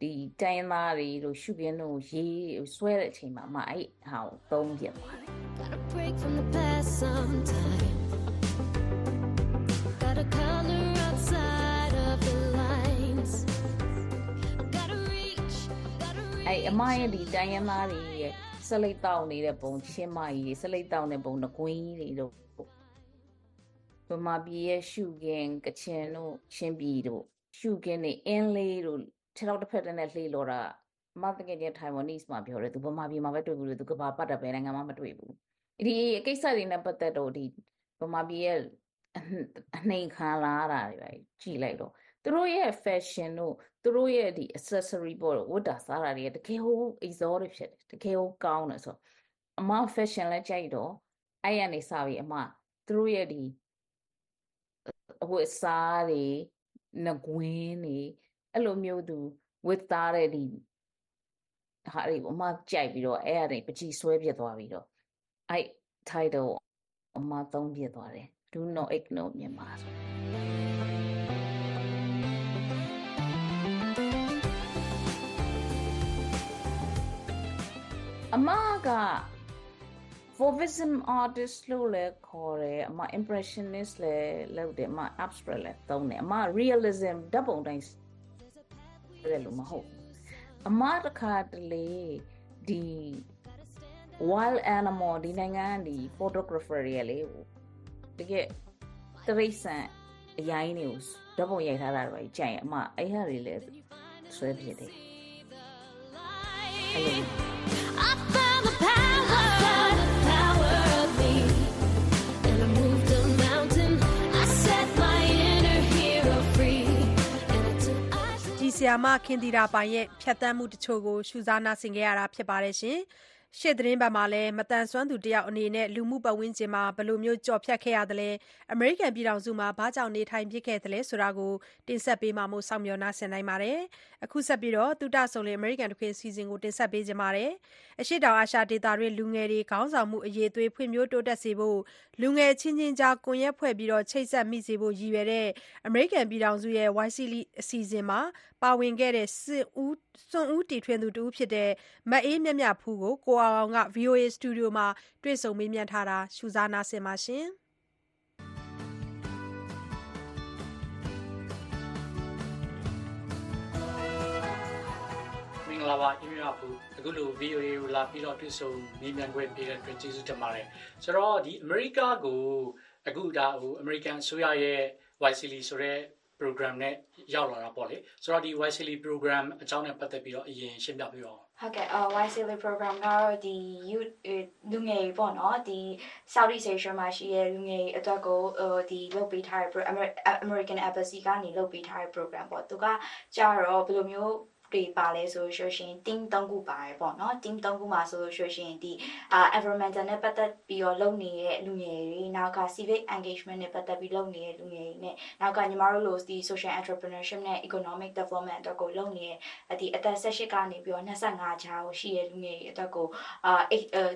ဒီတိုင်းရင်းသားတွေလို့ရှုခင်းတို့ရေးဆွဲတဲ့အချိန်မှာအမအဲ့ဟာကိုသုံးပြသွားတယ် Gotta break from the past sometime. Gotta color outside of the lines. Gotta reach. Gotta အဲ့အမရဲ့ဒီတိုင်းရင်းသားတွေရဲ့စလိတ်တောက်နေတဲ့ပုံချင်းမကြီးစလိတ်တောက်နေပုံငကွင်းကြီးတွေတို့ဗမာပြည်ရဲ့ရှုခင်းကချင်တို့ချင်းပြည်တို့ရှုခင်းနေအင်းလေးတို့ ခြေထောက်တစ်ဖက်တည်းနဲ့လှေလော်တာအမတကယ်ချင်း Taiwanese မှာပြောတယ်သူဗမာပြည်မှာပဲတွေ့ဘူးလေသူကဘာပတ်တယ်ဘယ်နိုင်ငံမှာမတွေ့ဘူးဒီကိစ္စတွေနဲ့ပတ်သက်တော့ဒီဗမာပြည်ရဲ့အနှိမ်ခံလာရတာတွေပဲကြည်လိုက်တော့သူတို့ရဲ့ fashion တို့သူတို့ရဲ့ဒီ accessory ပေါ့ဝတ်တာစားတာတွေကတကယ်ဟို exotic ဖြစ်တယ်တကယ်ဟိုကောင်းတယ်ဆိုတော့အမ fashion လည်းကြိုက်တော့အဲ့ရနေစပြီးအမသူတို့ရဲ့ဒီအဝတ်အစားတွေငကွင်းတွေ အဲ့လိုမျိုးသူဝတ်သားတဲ့ဒီဟာတွေအမကြိုက်ပြီးတော့အဲ့အရာတွေပကြီးဆွဲပြစ်သွားပြီးတော့အဲ့ title အမသုံးပြစ်သွားတယ် do not ignore မြန်မာဆိုအမက Fauvism artist လို့လည်းခေါ်တယ်အမ impressionist လည်းလုပ်တယ်အမ abstract လည်းသုံးတယ်အမ realism ဓာတ်ပုံတိုင်း တယ်လို့မဟုတ်အမတခါတလေဒီ wild animal ဒီနိုင်ငံဒီ photographer တွေလေတကယ်တရိษံအရင်တွေကိုဓာတ်ပုံရိုက်ထားတာတွေကြိုင်အမအဲ့ဟာတွေလည်းဆွဲဖြစ်တယ်အဲ့လို ဆီယာမခင်တီရာပိုင်ရဲ့ ဖြတ်တန်းမှုတချို့ကို ရှုစားနာဆင်ခဲ့ရတာ ဖြစ်ပါတယ် ရှင်။ရှေ့သတင်းပတ်မှာလည်းမတန်ဆွမ်းသူတယောက်အနေနဲ့ လူမှုပတ်ဝန်းကျင်မှာ ဘယ်လိုမျိုးကြော်ဖြတ်ခဲ့ရသလဲ အမေရိကန်ပြည်ထောင်စုမှာ ဘာကြောင့် နေထိုင်ဖြစ်ခဲ့သလဲဆိုတာကို တင်ဆက်ပေးမှာမို့ စောင့်မျှော်နာဆင်နိုင်ပါတယ်။အခုဆက်ပြီးတော့တူတဆုံလေအမေရိကန်တခွေစီစဉ်ကို တင်ဆက်ပေးကြပါမယ်။အရှိတောင်အာရှဒေသတွင်လူငယ်တွေ ခေါင်းဆောင်မှု အရေးသွေး ဖွံ့ဖြိုးတိုးတက်စေဖို့ လူငယ်ချင်းချင်းကြား ကွန်ရက်ဖွဲ့ပြီးတော့ချိတ်ဆက်မိစေဖို့ ရည်ရွယ်တဲ့ အမေရိကန်ပြည်ထောင်စုရဲ့ YCL အစီအစဉ်မှာ ပါဝင်ခဲ့တဲ့စစ်ဦးစွန်ဦးတီထွင်သူတူဖြစ်တဲ့ မအေးမြတ်မြဖူးကို ကိုအောင်က VOA စတူဒီယိုမှာတွေ့ဆုံမေးမြန်းထားတာရှုစားနာဆင်ပါရှင်။မင်္ဂလာပါအင်းမြဖူးအခုလို VOA ကိုလာပြီးတော့တွေ့ဆုံမေးမြန်းခွင့်ပေးတဲ့အတွက်ကျေးဇူးတင်ပါတယ်ဆိုတော့ဒီအမေရိကကိုအခုဒါဟိုအမေရိကန်အစိုးရရဲ့ YCL ဆိုတဲ့ program နဲ့ရောက်လာတာပေါ့လေဆိုတော့ဒီ YCL program အကြောင်းနဲ့ပတ်သက်ပြီးတော့အရင်ရှင်းပြပေးပါဦးဟုတ်ကဲ့အော် YCL program ကတော့ဒီ youth လူငယ်ပေါ့နော်ဒီ Southeast Asia မှာရှိတဲ့လူငယ်အတွက်ကိုဒီလုပ်ပေးထားတဲ့ American Embassy ကနေလုပ်ပေးထားတဲ့ program ပေါ့သူကကြတော့ဘယ်လိုမျိုး တွေပါလဲဆိုလို့ရှိရင် team ၃ခုပါတယ်ပေါ့နော် team ၃ခုမှာဆိုလို့ရှိရင်ဒီ environmental နဲ့ပတ်သက်ပြီးတော့လုပ်နေတဲ့လူငယ်တွေနောက်က civic engagement နဲ့ပတ်သက်ပြီးလုပ်နေတဲ့လူငယ်တွေနဲ့နောက်ကညီမတို့လိုဒီ social entrepreneurship နဲ့ economic development အတွက်ကိုလုပ်နေတဲ့ဒီအသက်18ကနေပြီးတော့25ကြားကိုရှိတဲ့လူငယ်တွေအတွက်ကိုအာ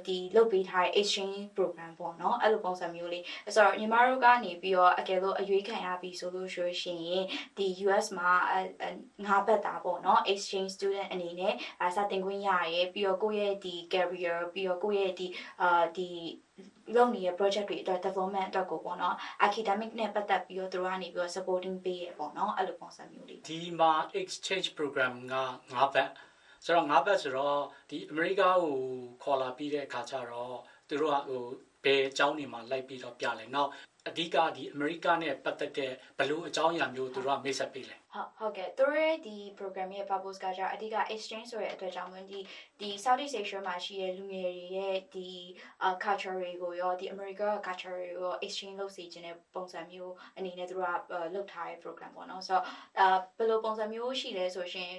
ဒီလုပ်ပေးထားတဲ့ exchange program ပေါ့နော်အဲ့လိုပုံစံမျိုးလေးဆိုတော့ညီမတို့ကနေပြီးတော့အကယ်လို့အရွေးခံရပြီဆိုလို့ရှိရင်ဒီ US မှာငါးဘက်တာပေါ့နော် exchange student အနေနဲ့အာစတင်ခွင့်ရရဲပြီးတော့ကိုယ့်ရဲ့ဒီ career ပြီးတော့ကိုယ့်ရဲ့ဒီအာဒီလုပ်နေတဲ့ project တွေအတွက် development အတွက်ကိုပေါ့နော် academic နဲ့ပတ်သက်ပြီးတော့သူတို့ကနေပြီးတော့ supporting ပေးရပေါ့နော်အဲ့လိုပုံစံမျိုးလေးဒီမှာ exchange program က၅ဘက်ဆိုတော့၅ဘက်ဆိုတော့ဒီအမေရိကကိုခေါ်လာပြီးတဲ့အခါကျတော့သူတို့ကဟိုဘယ်အကြောင်းတွေမှာလိုက်ပြီးတော့ပြလဲ။နောက်အဓိကဒီအမေရိကနဲ့ပတ်သက်တဲ့ဘလို့အကြောင်းအရာမျိုးသူတို့ကမိတ်ဆက်ပေးလဲဟုတ်ဟုတ်ကဲ့သူတို့ရဲ့ဒီ program ရဲ့ purpose ကကြအဓိက exchange ဆိုတဲ့အတွက်ကြောင့်မို့ဒီဒီ Southeast Asia မှာရှိတဲ့လူငယ်တွေရဲ့ဒီ culture တွေကိုရောဒီ America culture တွေကိုရော exchange လုပ်စေခြင်းတဲ့ပုံစံမျိုးအနေနဲ့သူတို့ကလုပ်ထားတဲ့ program ပေါ့နော်ဆိုတော့အာဘယ်လိုပုံစံမျိုးရှိလဲဆိုရှင်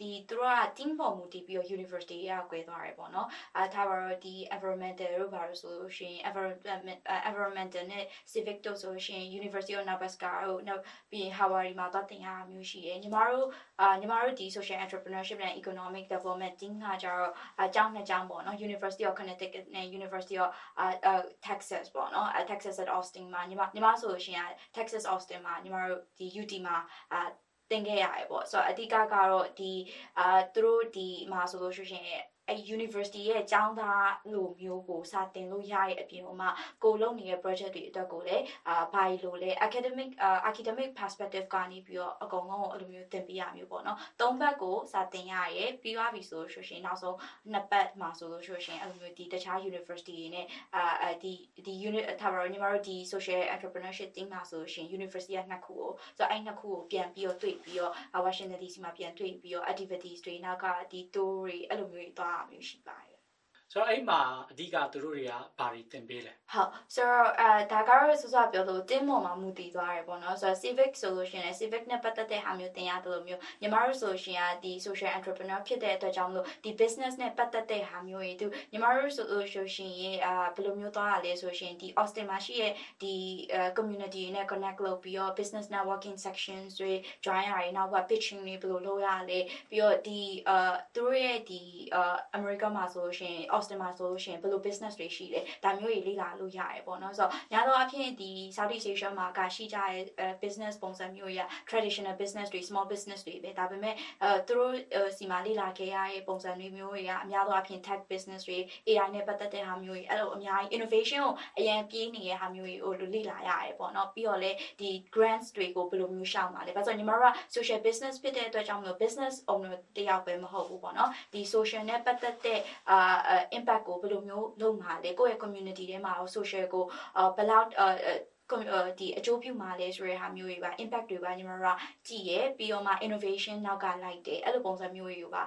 ဒီသူတို့က team ပေါ်မူတည်ပြီးတော့ university ကကွဲသွားတယ်ပေါ့နော်အာထားပါတော့ဒီ environmental တို့ဘာလို့ဆိုလို့ရှိရင် environment environmental နဲ့ civic တို့ဆိုလို့ရှိရင် University of Nebraska တို့နောက်ပြီးရင် Hawaii မှာသွားသင်ရတာမျိုးရှိတယ်ညီမတို့အာညီမတို့ဒီ social entrepreneurship and economic development team ကကြတော့အကြောင်းနှစ်ကြောင်းပေါ့နော် University of Connecticut နဲ့ University of Texas ပေါ့နော် Texas at Austin မှာညီမညီမဆိုလို့ရှိရင် Texas Austin မှာညီမတို့ဒီ UT မှာအာတင်ခဲ့ရတယ်ပေါ့ဆိုတော့အဓိကကတော့ဒီအာသူတို့ဒီမှာဆိုလို့ရှိရင် အဲ university ရဲ့အကြောင်းသားလိုမျိုးကိုစာတင်လို့ရရဲ့အပြင်မှာကိုလုပ်နေတဲ့ project တွေအတွက်ကိုလည်းအာဘာလို့လဲ academic academic perspective ကနေပြီးတော့အကုန်လုံးအဲ့လိုမျိုးသင်ပေးရမျိုးပေါ့နော်သုံးဘက်ကိုစာတင်ရရဲ့ပြီးသွားပြီဆိုလို့ရှိရင်နောက်ဆုံးနှစ်ပတ်မှာဆိုလို့ရှိရင်အဲ့လိုမျိုးဒီတခြား university တွေနဲ့အာဒီဒီ unit ထားပါတော့ညီမတို့ဒီ social entrepreneurship team မှာဆိုလို့ရှိရင် university ကနှစ်ခုကိုဆိုတော့အဲ့နှစ်ခုကိုပြန်ပြီးတော့တွေ့ပြီးတော့ Washington DC မှာပြန်တွေ့ပြီးတော့ activities တွေနောက်ကဒီ tour တွေအဲ့လိုမျိုးတွေသွားတာမျိုးရှိပါတယ် ဆိုဆိုတော့အဲ့မှာအဓိကသူတို့တွေကဘာတွေသင်ပေးလဲဟုတ်ဆိုတော့အဲဒါကတော့စောစောပြောလို့တင်းပေါ်မှာမူတည်သွားတယ်ပေါ့နော်ဆိုတော့ civic ဆိုလို့ရှိရင်လည်း civic နဲ့ပတ်သက်တဲ့ဟာမျိုးသင်ရတယ်လို့မျိုးညီမတို့ဆိုလို့ရှိရင်ဒီ social entrepreneur ဖြစ်တဲ့အတွက်ကြောင့်မလို့ဒီ business နဲ့ပတ်သက်တဲ့ဟာမျိုးတွေသူညီမတို့ဆိုလို့ရှိရင်အာဘယ်လိုမျိုးသွားရလဲဆိုရှင်ဒီ Austin မှာရှိတဲ့ဒီ community နဲ့ connect လုပ်ပြီးတော့ business networking sections တွေ join ရတယ်နောက်က pitching တွေဘယ်လိုလုပ်ရလဲပြီးတော့ဒီအာသူတို့ရဲ့ဒီအာ America မှာဆိုလို့ရှိရင် Austin မှာဆိုလို့ရှိရင်ဘယ်လို business တွေရှိလဲဒါမျိုးတွေလေ့လာလို့ရတယ်ပေါ့နော်ဆိုတော့ညာတော့အဖြစ်ဒီ Southeast Asia မှာကရှိကြတဲ့ business ပုံစံမျိုးရ traditional business တွေ small business တွေပဲဒါပေမဲ့အဲသူတို့စီမှာလေ့လာခဲ့ရတဲ့ပုံစံတွေမျိုးတွေကအများသောအားဖြင့် tech business တွေ AI နဲ့ပတ်သက်တဲ့ဟာမျိုးတွေအဲ့လိုအများကြီး innovation ကိုအရင်ပြေးနေတဲ့ဟာမျိုးတွေကိုလေ့လာရတယ်ပေါ့နော်ပြီးတော့လေဒီ grants တွေကိုဘယ်လိုမျိုးရှောင်ပါလဲဘာလို့ညီမတို့က social business ဖြစ်တဲ့အတွက်ကြောင့်မလို့ business owner တယောက်ပဲမဟုတ်ဘူးပေါ့နော်ဒီ social နဲ့ပတ်သက်တဲ့အာ impact ကိုဘယ်လိုမျိုးလုပ်မှာလဲကိုယ့်ရဲ့ community ထဲမှာရော social ကိုဘယ်လောက်အာဒီအကျိုးပြုမှာလဲဆိုတဲ့ဟာမျိုးတွေပါ impact တွေပါညီမတို့ကကြည့်ရပြီးတော့မှ innovation နောက်ကလိုက်တယ်အဲ့လိုပုံစံမျိုးတွေကိုပါ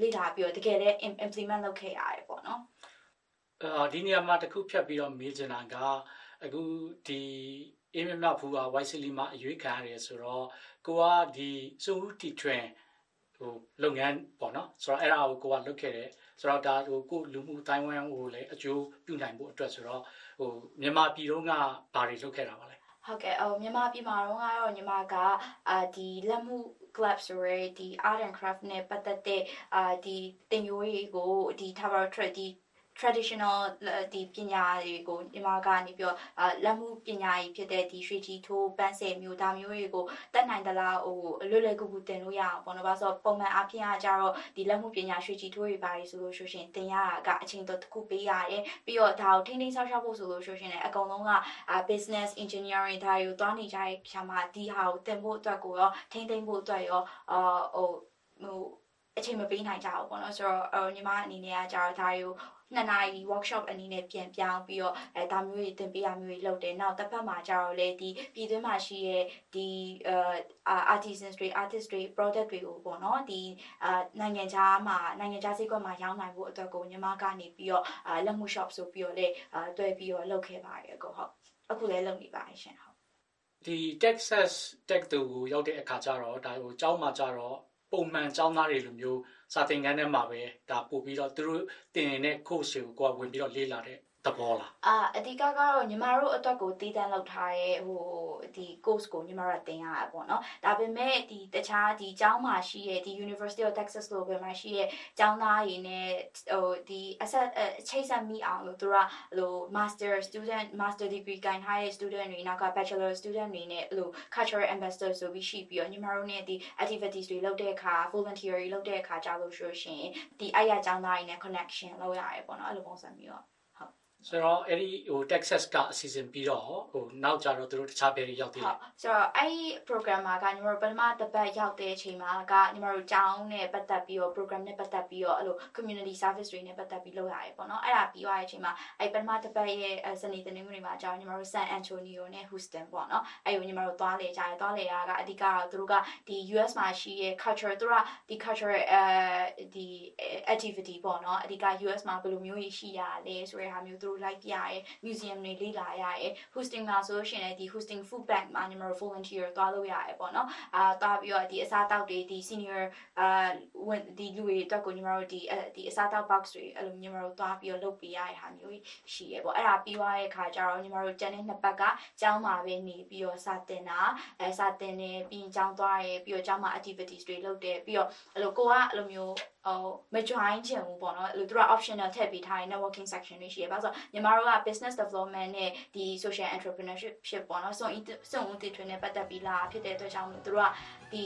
လေ့လာပြီးတော့တကယ်လည်း implement လုပ်ခဲ့ရတယ်ပေါ့နော်အာဒီနေရာမှာတစ်ခုဖြတ်ပြီးတော့မေးချင်တာကအခုဒီအေးမြမြဖူးက YCL မှာအရွေးခံရတယ်ဆိုတော့ကိုကဒီစုဦးတီထွင်ဟိုလုပ်ငန်းပေါ့နော်ဆိုတော့အဲ့ဒါကိုကိုကလုပ်ခဲ့တယ် ဆိုတော့ဒါဟိုကိုလူမှုတိုင်းဝမ်ကိုလည်းအကျိုးပြုနိုင်ဖို့အတွက်ဆိုတော့ဟိုမြန်မာပြည်တော့ကဘာတွေလုပ်ခဲ့တာပါလဲဟုတ်ကဲ့အော်မြန်မာပြည်မှာတော့ကတော့ညီမကအာဒီလက်မှု club ဆိုရဲဒီ art and craft နဲ့ပတ်သက်တဲ့အာဒီတင်ယိုးတွေကိုဒီ Tower Trade ဒီ traditional ဒီပညာတွေကိုညီမကနေပြီးတော့လက်မှုပညာကြီးဖြစ်တဲ့ဒီရွှေကြီးထိုးပန်းဆယ်မျိုးဒါမျိုးတွေကိုတက်နိုင်သလားဟိုလွယ်လွယ်ကူကူသင်လို့ရအောင်ပေါ့နော်။ဘာလို့ဆိုတော့ပုံမှန်အဖြစ်အကြတော့ဒီလက်မှုပညာရွှေကြီးထိုးတွေပါဆိုလို့ဆိုရှင်သင်ရတာကအချိန်တော့တစ်ခုပေးရတယ်။ပြီးတော့ဒါကိုထိန်းသိမ်းဆောက်ရှောက်ဖို့ဆိုလို့ဆိုရှင်လည်းအကုန်လုံးက business engineering ဒါတွေကိုတွားနေကြတဲ့ဖြာမှာဒီဟာကိုသင်ဖို့အတွက်ကိုရောထိန်းသိမ်းဖို့အတွက်ရောအာဟိုဟိုအချိန်မပေးနိုင်ကြဘူးပေါ့နော်ဆိုတော့ညီမအနေနဲ့ကကြတော့ဒါတွေကို နှစ်နာရီ workshop အနေနဲ့ပြန်ပြောင်းပြီးတော့အဲဒါမျိုးတွေသင်ပေးရမျိုးတွေလုပ်တယ်။နောက်တစ်ဖက်မှာကျတော့လေဒီပြည်တွင်းမှာရှိတဲ့ဒီအဲ artisans တွေ artist တွေ product တွေကိုပေါ့နော်ဒီအာနိုင်ငံခြားမှာနိုင်ငံခြားဈေးကွက်မှာရောင်းနိုင်ဖို့အတွက်ကိုညီမကနေပြီးတော့အာလက်မှု shop ဆိုပြီးတော့လေအာတွဲပြီးတော့လုပ်ခဲ့ပါတယ်ကိုဟုတ်အခုလည်းလုပ်နေပါတယ်ရှင်ဟုတ်ဒီ Texas Tech တူကိုရောက်တဲ့အခါကျတော့ဒါဟိုကျောင်းမှာကျတော့ ပုံမှန်ကျောင်းသားတွေလိုမျိုးစာသင်ခန်းထဲမှာပဲဒါပို့ပြီးတော့သူတို့တင်နေတဲ့ course ကိုကိုကဝင်ပြီးတော့လေ့လာတဲ့ သဘောလားအာအဓိကကတော့ညီမတို့အတွက်ကိုတည်တံ့လောက်ထားတဲ့ဟိုဒီ course ကိုညီမတို့တင်ရတာပေါ့နော်ဒါပေမဲ့ဒီတခြားဒီကျောင်းမှာရှိတဲ့ဒီ University of Texas Global မှာရှိတဲ့ကျောင်းသားတွေနဲ့ဟိုဒီအဆက်ချိတ်ဆက်မိအောင်လို့သူကဟို master student master degree ကိုင်ထားတဲ့ student တွေနောက်က bachelor student တွေနဲ့ဟို cultural ambassador ဆိုပြီးရှိပြီးတော့ညီမတို့နဲ့ဒီ activities တွေလုပ်တဲ့အခါ volunteer တွေလုပ်တဲ့အခါကြာလို့ဆိုရှင်ဒီအဲ့ရကျောင်းသားတွေနဲ့ connection လုပ်ရတယ်ပေါ့နော်အဲ့လိုပုံစံမျိုး ဆိုတော့အဲ့ဒီဟို Texas ကအစီအစဉ်ပြီးတော့ဟိုနောက်ကြတော့သူတို့တခြားဘယ်တွေရောက်သေးလဲဆိုတော့အဲ့ဒီ program မှာကညီမတို့ပထမတစ်ပတ်ရောက်တဲ့အချိန်မှာကညီမတို့ကျောင်းနဲ့ပတ်သက်ပြီးတော့ program နဲ့ပတ်သက်ပြီးတော့အဲ့လို community service တွေနဲ့ပတ်သက်ပြီးလုပ်ရတယ်ပေါ့နော်အဲ့ဒါပြီးသွားတဲ့အချိန်မှာအဲ့ပထမတစ်ပတ်ရဲ့စနေတနင်္ဂနွေမှာကျောင်းညီမတို့ San Antonio နဲ့ Houston ပေါ့နော်အဲ့ကိုညီမတို့သွားလေကြတယ်သွားလေရတာကအဓိကတော့သူတို့ကဒီ US မှာရှိရဲ့ culture သူတို့ကဒီ culture အဲဒီ activity ပေါ့နော်အဓိက US မှာဘယ်လိုမျိုးကြီးရှိရလဲဆိုတဲ့ဟာမျိုးသူတို့လိုက်ပြရဲ museum တွေလေ့လာရရဲ hosting မှာဆိုလို့ရှိရင်လည်းဒီ hosting food bank မှာညီမတို့ volunteer သွားလို့ရတယ်ပေါ့နော်အာသွားပြီးတော့ဒီအစားအသောက်တွေဒီ senior အာဝင်ဒီလူတွေအတွက်ကိုညီမတို့ဒီဒီအစားအသောက် box တွေအဲ့လိုညီမတို့သွားပြီးတော့လုပ်ပေးရတဲ့ဟာမျိုးရှိရဲပေါ့အဲ့ဒါပြီးသွားတဲ့ခါကျတော့ညီမတို့ကျန်တဲ့နှစ်ပတ်ကကျောင်းမှာပဲနေပြီးတော့စာတင်တာအဲစာတင်နေပြီးရင်ကျောင်းသွားရဲပြီးတော့ကျောင်းမှာ activities တွေလုပ်တယ်ပြီးတော့အဲ့လိုကိုကအဲ့လိုမျိုးဟိုမ join ချင်ဘူးပေါ့နော်အဲ့လိုသူက optional ထည့်ပေးထားတဲ့ networking section တွေရှိရပါဆိုညီမတို့က business development နဲ့ဒီ social entrepreneurship ဖြစ်ပေါ့နော်စွန့်စွန့်ဦးတည်ထွင်နဲ့ပတ်သက်ပြီးလာဖြစ်တဲ့အတွက်ကြောင့်မလို့သူတို့ကဒီ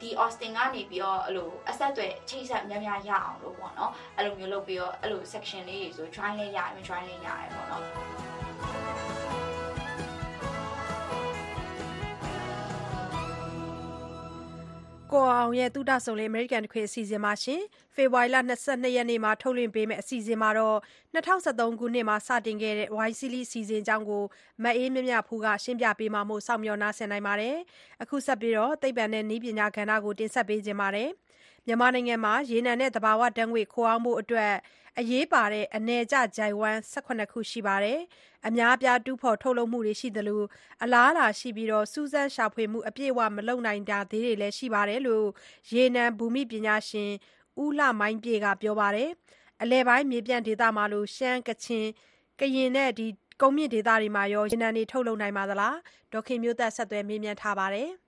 ဒီ Austin ကနေပြီးတော့အဲ့လိုအဆက်အသွယ်ချိတ်ဆက်များများရအောင်လို့ပေါ့နော်အဲ့လိုမျိုးလုပ်ပြီးတော့အဲ့လို section လေးတွေဆို join လေးရတယ်မ join လေးရတယ်ပေါ့နော် ကိုအောင်ရဲ့တုဒဆုံလေး American တခွေ အစီအစဉ်မှာရှင်ဖေဖော်ဝါရီလ22ရက်နေ့မှာ ထုတ်လွှင့်ပေးမယ့် အစီအစဉ်မှာတော့2013ခုနှစ်မှာ စတင်ခဲ့တဲ့ Y Series အစီအစဉ်အကြောင်းကိုမအေးမြမြဖူးကရှင်းပြပေးမှာမို့ စောင့်မျှော် နားဆင်နိုင်ပါတယ် အခုဆက်ပြီးတော့သိပ္ပံနဲ့ နည်းပညာကဏ္ဍကို တင်ဆက်ပေးခြင်းပါတယ်မြန်မာနိုင်ငံမှာ ရေနံနဲ့ သဘာဝဓာတ်ငွေ့ ခိုအောင်းဖို့အတွက် အရေးပါတဲ့ အနယ်ကျ ချိုင့်ဝှမ်း ၁၇ ခု ရှိပြီးအများအပြား တူးဖော်ထုတ်လုပ်မှုတွေ ရှိသလို အလားအလာရှိပြီး စူးစမ်းရှာဖွေမှု အပြည့်အဝ မလုပ်နိုင်တာသေးတွေလည်း ရှိတယ်လို့ ရေနံဘူမိပညာရှင် ဦးလှမိုင်းပြည့်က ပြောပါတယ်။အလယ်ပိုင်း မြေပြန့်ဒေသမှာလို ရှမ်း၊ကချင်၊ကရင်နဲ့ ကုန်းမြင့်ဒေသတွေမှာရော ရေနံတွေ ထုတ်လုပ်နိုင်ပါသလား။ဒေါ်ခင်မျိုးသက်က ဆက်သွယ်မေးမြန်းထားပါတယ်။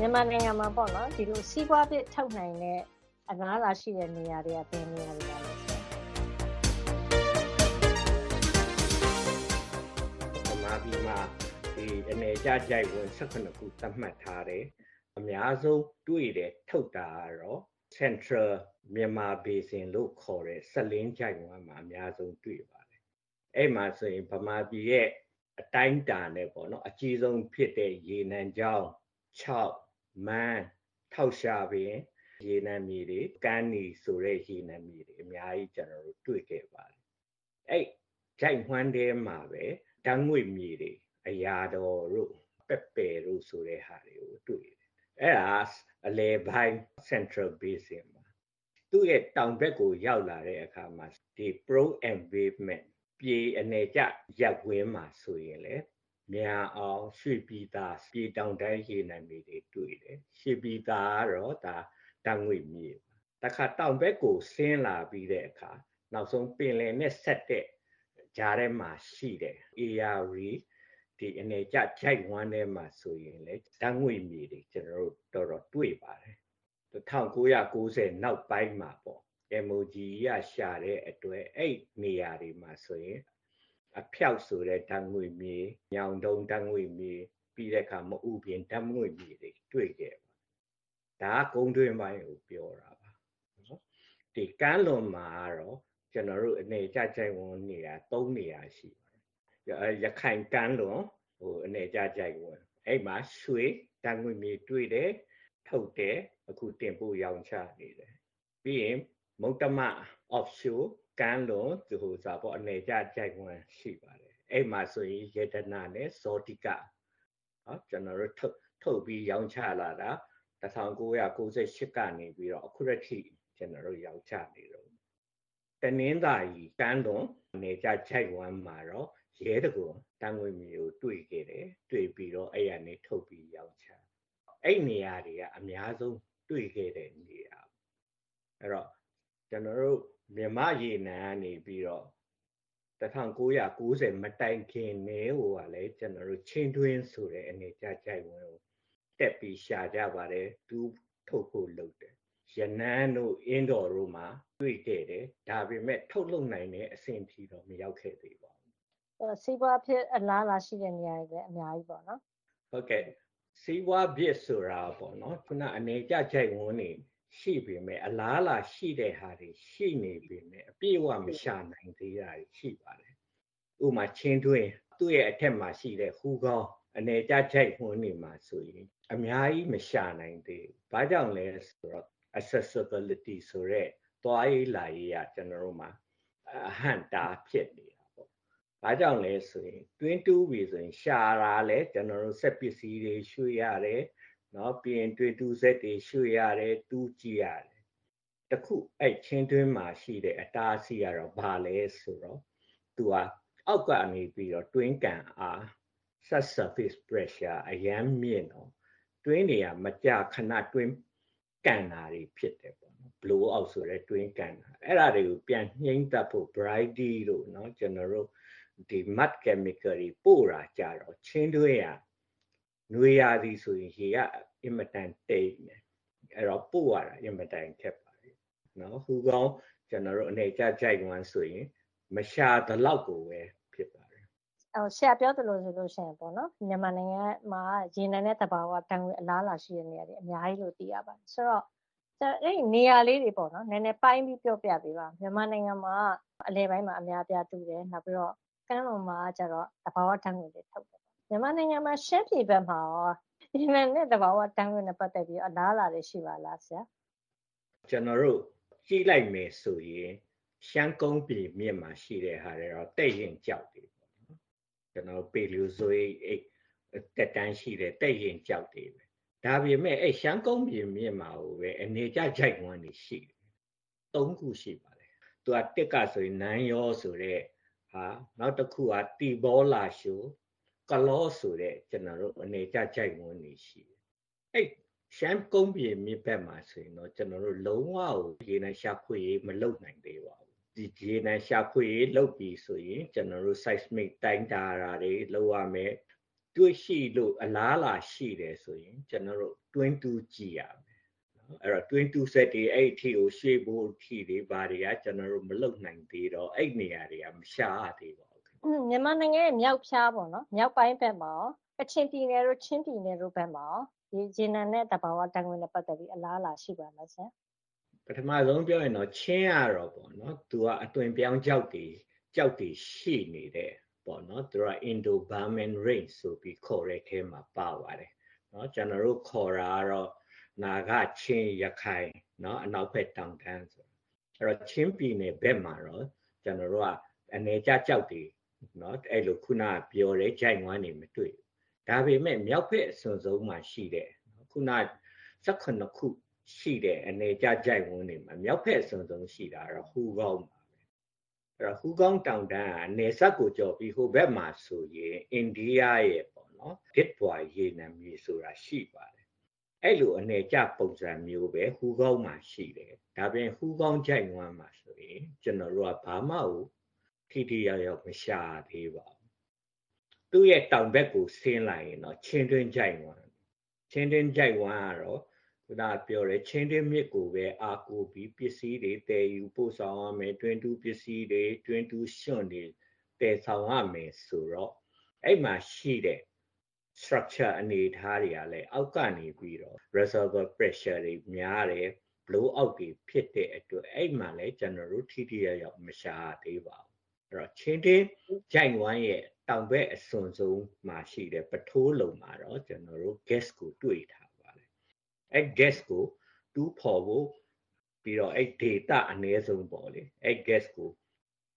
မြန်မာနိုင်ငံမှာပေါ့နော်ဒီလိုစီးပွားဖြစ်ထုတ်နိုင်တဲ့အလားအလာရှိတဲ့နေရာတွေကဘယ်နေရာတွေပါလဲဆရာဗမာပြည်မှာဒီအနေကြကြိုက်ဝင်18ခုသတ်မှတ်ထားတယ်အများဆုံးတွေ့တယ်ထုတ်တာကတော့ Central Myanmar Basin လို့ခေါ်တဲ့စလင်းကြိုက်ဝမ်းမှာအများဆုံးတွေ့ပါတယ်အဲ့မှာဆိုရင်ဗမာပြည်ရဲ့အတိုင်းအတာနဲ့ပေါ့နော်အကြီးဆုံးဖြစ်တဲ့ရေနံကြောင်း6 မန်းထောက်ရှာပင်ရေနံမြေတွေကမ်းနီဆိုတဲ့ရေနံမြေတွေအများကြီးကျွန်တော်တို့တွေ့ခဲ့ပါတယ်အဲ့ကြိုက်ဝမ်းထဲမှာပဲဓာတ်ငွေ့မြေတွေအရာတော်တို့ပက်ပယ်တို့ဆိုတဲ့ဟာတွေကိုတွေ့တယ်အဲ့ဒါအလယ်ပိုင်း Central Basin မှာသူ့ရဲ့တောင်ဘက်ကိုရောက်လာတဲ့အခါမှာဒီ Pro Embayment ပြေအနေကျရပ်ဝင်းမှာဆိုရင်လေ မြန်အောင်ရွှေပြည်သာပြေတောင်တန်းရေနံမြေတွေတွေ့တယ်ရွှေပြည်သာကတော့ဒါဓာတ်ငွေ့မြေတခါတောင်ဘက်ကိုဆင်းလာပြီးတဲ့အခါနောက်ဆုံးပင်လယ်နဲ့ဆက်တဲ့ကြားထဲမှာရှိတဲ့ ARV ဒီအနေကျဂျိုက်ဝမ်းထဲမှာဆိုရင်လေဓာတ်ငွေ့မြေတွေကျွန်တော်တို့တော်တော်တွေ့ပါတယ်1990နောက်ပိုင်းမှာပေါ့ MOG ရရှာတဲ့အတွက်အဲ့နေရာတွေမှာဆိုရင် အဖျောက်ဆိုတဲ့ဓာတ်ငွေ့မြေညောင်တုံးဓာတ်ငွေ့မြေပြီးတဲ့အခါမဥပြင်ဓာတ်ငွေ့မြေတွေတွေ့ခဲ့ဒါကကုန်းတွင်းပိုင်းကိုပြောတာပါနော်ဒီကမ်းလွန်မှာကတော့ကျွန်တော်တို့အနေကြကြိုက်ဝင်နေရာ၃နေရာရှိပါတယ်ရခိုင်ကမ်းလွန်ဟိုအနေကြကြိုက်ဝင်အဲ့မှာရွှေဓာတ်ငွေ့မြေတွေ့တယ်ထုတ်တယ်အခုတင်ပို့ရောင်းချနေတယ်ပြီးရင်မုတ်တမ offshore ကမ်းလွန်ဒီဟိုစာပေါ့အနေကြကြိုက်ဝင်ရှိပါတယ်အဲ့မှာဆိုရင်ယေဒနာနဲ့ဇောတိကနော်ကျွန်တော်တို့ထုတ်ထုတ်ပြီးရောင်းချလာတာ1998ကနေပြီးတော့အခုရက်ထိကျွန်တော်တို့ရောင်းချနေတော့တနင်္သာရီကမ်းလွန်အနေကြခြိုက်ဝမ်းမှာတော့ရဲတကူတန်ငွေမျိုးတွေ့ခဲ့တယ်တွေ့ပြီးတော့အဲ့ရနေထုတ်ပြီးရောင်းချအဲ့နေရာတွေကအများဆုံးတွေ့ခဲ့တဲ့နေရာအဲ့တော့ကျွန်တော်တို့ မြမရေနံကနေပြီးတော့1990မတိုင်ခင်နေဟိုကလည်းကျွန်တော်တို့ချင်းတွင်းဆိုတဲ့အနေကြကြိုက်ဝင်ကိုတက်ပြီးရှာကြပါတယ်သူထုတ်ဖို့လုပ်တယ်ရနန်းတို့အင်းတော်တို့မှာတွေ့ခဲ့တယ်ဒါပေမဲ့ထုတ်လုပ်နိုင်တဲ့အဆင့်ထိတော့မရောက်ခဲ့သေးပါဘူးအဲစီးပွားဖြစ်အလားအလာရှိတဲ့နေရာတွေလည်းအများကြီးပေါ့နော်ဟုတ်ကဲ့စီးပွားဖြစ်ဆိုတာပေါ့နော်ခုနအနေကြကြိုက်ဝင်နေ ရှိပေမဲ့အလားအလာရှိတဲ့ဟာတွေရှိနေပေမဲ့အပြည့်အဝမရှာနိုင်သေးတာရှိပါတယ်ဥမာချင်းတွင်းသူ့ရဲ့အထက်မှာရှိတဲ့ဟူကောင်းအနေကြကြိုက်ဝင်နေမှာဆိုရင်အများကြီးမရှာနိုင်သေးဘူး။ဘာကြောင့်လဲဆိုတော့ accessibility ဆိုတဲ့သွားရေးလာရေးကကျွန်တော်တို့မှာအဟန့်တာဖြစ်နေတာပေါ့။ဘာကြောင့်လဲဆိုရင်တွင်းတူးပြီဆိုရင်ရှာတာလဲကျွန်တော်တို့စက်ပစ္စည်းတွေရွှေ့ရတယ်။ နော်ပြီးရင်တွင်းတူးစက်တွေရွှေ့ရတယ်တူးကြည့်ရတယ်။တခုအဲ့ချင်းတွင်းမှာရှိတဲ့အတားအဆီးကတော့ဘာလဲဆိုတော့သူကအောက်ကနေပြီးတော့တွင်းကန်အား subsurface pressure အရမ်းမြင့်တော့တွင်းတွေကမကြခဏတွင်းကန်တာတွေဖြစ်တယ်ပေါ့နော် blow out ဆိုတဲ့တွင်းကန်တာအဲ့ဒါတွေကိုပြန်နှိမ့်သက်ဖို့ brighty တို့เนาะကျွန်တော်တို့ဒီ mud chemical တွေပို့တာကြတော့ချင်းတွင်းရ နွေရာသီဆိုရင်ရေကအင်မတန်တိတ်နေအဲ့တော့ပို့ရတာအင်မတန်ခက်ပါလေနော်ဟူကောင်းကျွန်တော်တို့အနေကြကြိုက်ဝမ်းဆိုရင်မရှာတလောက်ကိုပဲဖြစ်ပါတယ်အော်ဆရာပြောသလိုဆိုလို့ရှိရင်ပေါ့နော်မြန်မာနိုင်ငံမှာရေနံတဲ့တဘာဝတန်ွေအလားလာရှိတဲ့နေရာတွေအများကြီးလို့သိရပါတယ်ဆိုတော့ကျွန်တော်အဲ့နေရာလေးတွေပေါ့နော်နည်းနည်းပိုင်းပြီးပြောပြပေးပါမြန်မာနိုင်ငံမှာအလဲပိုင်းမှာအများပြတူတယ်နောက်ပြီးတော့ကမ်းလွန်မှာကျတော့တဘာဝတန်ွေတွေထုတ်တယ် မြန်မာနိုင်ငံမှာရှမ်းပြည်ဘက်မှာရောရေနံနဲ့တဘာဝတန်ခွေနဲ့ပတ်သက်ပြီးအလားလာတွေရှိပါလားဆရာကျွန်တော်တို့ကြည့်လိုက်မယ်ဆိုရင်ရှမ်းကုန်းပြည်မြစ်မှာရှိတဲ့ဟာတွေတော့တဲ့ရင်ကြောက်တယ်ကျွန်တော်ပေလီယိုဇိုအိတ်တက်တန်းရှိတယ်တဲ့ရင်ကြောက်တယ်ပဲဒါပေမဲ့အဲ့ရှမ်းကုန်းပြင်မြင့်မှာဟိုပဲအနေကြကြိုက်ဝန်းနေရှိတယ်သုံးခုရှိပါတယ်သူကတက်ကဆိုရင်နန်းရောဆိုတဲ့ဟာနောက်တစ်ခုကတီဘောလာရှိုး ကလောဆိုတဲ့ကျွန်တော်တို့အနေကြကြိုက်ဝန်းနေရှိတယ်အဲ့ရှမ်းကုန်းပြင်မြစ်ဘက်မှာဆိုရင်တော့ကျွန်တော်တို့လုံးဝကိုရေနံရှာဖွေရေးမလုပ်နိုင်သေးပါဘူးဒီရေနံရှာဖွေရေးလုပ်ပြီးဆိုရင်ကျွန်တော်တို့ seismic တိုင်းတာတာတွေလုပ်ရမယ်တွေ့ရှိလို့အလားလာရှိတယ်ဆိုရင်ကျွန်တော်တို့ twin 2ကြည့်ရမယ်နော်အဲ့တော့ twin 2 set တွေအဲ့အထိကိုရှေ့ဖို့အထိတွေဘာတွေကကျွန်တော်တို့မလုပ်နိုင်သေးတော့အဲ့နေရာတွေကမရှာရသေးပါဘူးอืม မြန်မာနိုင်ငံရဲ့မြောက်ဖြားပေါ့နော်မြောက်ပိုင်းဘက်မှာရောကချင်ပြည်နယ်တို့ချင်းပြည်နယ်တို့ဘက်မှာရောဒီဂျင်းနံနဲ့တဘာဝတန်ခွင်နဲ့ပတ်သက်ပြီးအလားအလာရှိပါလားဆရာပထမဆုံးပြောရင်တော့ချင်းရတော့ပေါ့နော်သူကအတွင်ပြောင်းကြောက်တွေကြောက်တွေရှိနေတဲ့ပေါ့နော်သူက Indo Burman range ဆိုပြီးခေါ်တဲ့အဲမှာပါပါတယ်နော်ကျွန်တော်တို့ခေါ်တာကတော့နာဂချင်းရခိုင်နော်အနောက်ဘက်တောင်တန်းဆိုအဲ့တော့ချင်းပြည်နယ်ဘက်မှာတော့ကျွန်တော်တို့ကအနေကြကြောက်တွေ နော်အဲ့လိုခုနကပြောတဲ့ဂျိုင်ဝမ်းနေမတွေ့ဘူးဒါပေမဲ့မြောက်ဘက်အစွန်ဆုံးမှာရှိတဲ့ခုန18ခုရှိတဲ့အနေကြကြိုက်ဝန်းနေမှာမြောက်ဘက်အစွန်ဆုံးရှိတာတော့ဟူကောင်းပါပဲအဲ့တော့ဟူကောင်းတောင်တန်းကအနေဆက်ကိုကြော်ပြီးဟိုဘက်မှာဆိုရင်အိန္ဒိယရဲ့ပေါ့နော်ဒစ်ဘွာရေနံမြေဆိုတာရှိပါတယ်အဲ့လိုအနေကြပုံစံမျိုးပဲဟူကောင်းမှာရှိတယ်ဒါပြင်ဟူကောင်းကြိုက်ဝန်းမှာဆိုရင်ကျွန်တော်တို့ကဘာမှကို ထိထိရောက်ရောက်မရှာသေးပါဘူးသူ့ရဲ့တောင်ဘက်ကိုဆင်းလိုက်ရင်တော့ချင်းတွင်းကြိုက်ဝန်းချင်းတွင်းကြိုက်ဝန်းကတော့ခုနကပြောတယ်ချင်းတွင်းမြစ်ကိုပဲအာကိုပြီးပစ္စည်းတွေတည်ယူပို့ဆောင်ရမယ်တွင်းတူးပစ္စည်းတွေတွင်းတူးရှွန့်တွေတည်ဆောင်ရမယ်ဆိုတော့အဲ့မှာရှိတဲ့ structure အနေအထားတွေကလည်းအောက်ကနေပြီးတော့ reservoir pressure တွေများတယ် blow out တွေဖြစ်တဲ့အတွက်အဲ့မှာလည်းကျွန်တော်တို့ထိထိရောက်ရောက်မရှာရသေးပါဘူး အဲ့တော့ချင်းတွင်းဂျိုင်ဝမ်းရဲ့တောင်ဘက်အစွန်ဆုံးမှာရှိတဲ့ပထိုးလုံမှာတော့ကျွန်တော်တို့ gas ကိုတွေ့ထားပါတယ်အဲ့ gas ကိုတူးဖော်ဖို့ပြီးတော့အဲ့ data အနည်းဆုံးပေါ့လေအဲ့ gas ကို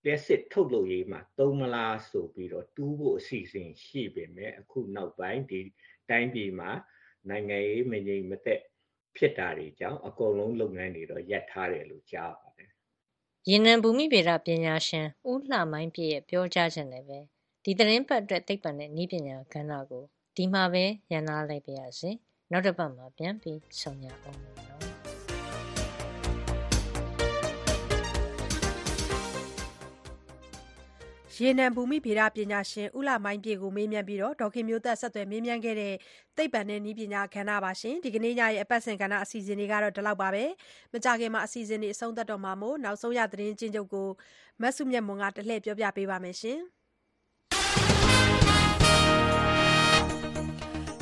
လက်စစ်ထုတ်လို့ရေးမှာသုံးမလားဆိုပြီးတော့တူးဖို့အစီအစဉ်ရှိပေမဲ့အခုနောက်ပိုင်းဒီတိုင်းပြည်မှာနိုင်ငံရေးမငြိမ်မသက်ဖြစ်တာတွေကြောင့်အကုန်လုံးလုပ်ငန်းတွေတော့ရပ်ထားတယ်လို့ကြားပါတယ် ရေနံဘူမိဗေဒပညာရှင် ဦးလှမိုင်းပြည့်ရဲ့ ပြောကြားချက်နဲ့ပဲ ဒီသတင်းပတ်အတွက် သိပ္ပံနဲ့ နည်းပညာကဏ္ဍကို ဒီမှာပဲရန်နာလိုက်ပါရစေ နောက်တစ်ပတ်မှာ ပြန်ပြီးဆုံရအောင်မယ် ရေနံဘူမိဗေဒပညာရှင် ဦးလှမိုင်းပြည့်ကို မေးမြန်းပြီးတော့ဒေါခင်မျိုးသက်ဆက်သွယ်မေးမြန်းခဲ့တဲ့ သိပ္ပံနဲ့နည်းပညာကဏ္ဍပါရှင်ဒီကနေ့ညရဲ့ အပတ်စဉ်ကဏ္ဍ အစီအစဉ်တွေကတော့ ဒီလောက်ပါပဲ မကြခင်မှာအစီအစဉ်တွေ အဆုံးသတ်တော့မှာမို့ နောက်ဆုံးရ သတင်းချင်းချုပ်ကိုမဆုမြတ်မွန်ကတလှည့်ပြောပြပေးပါမယ်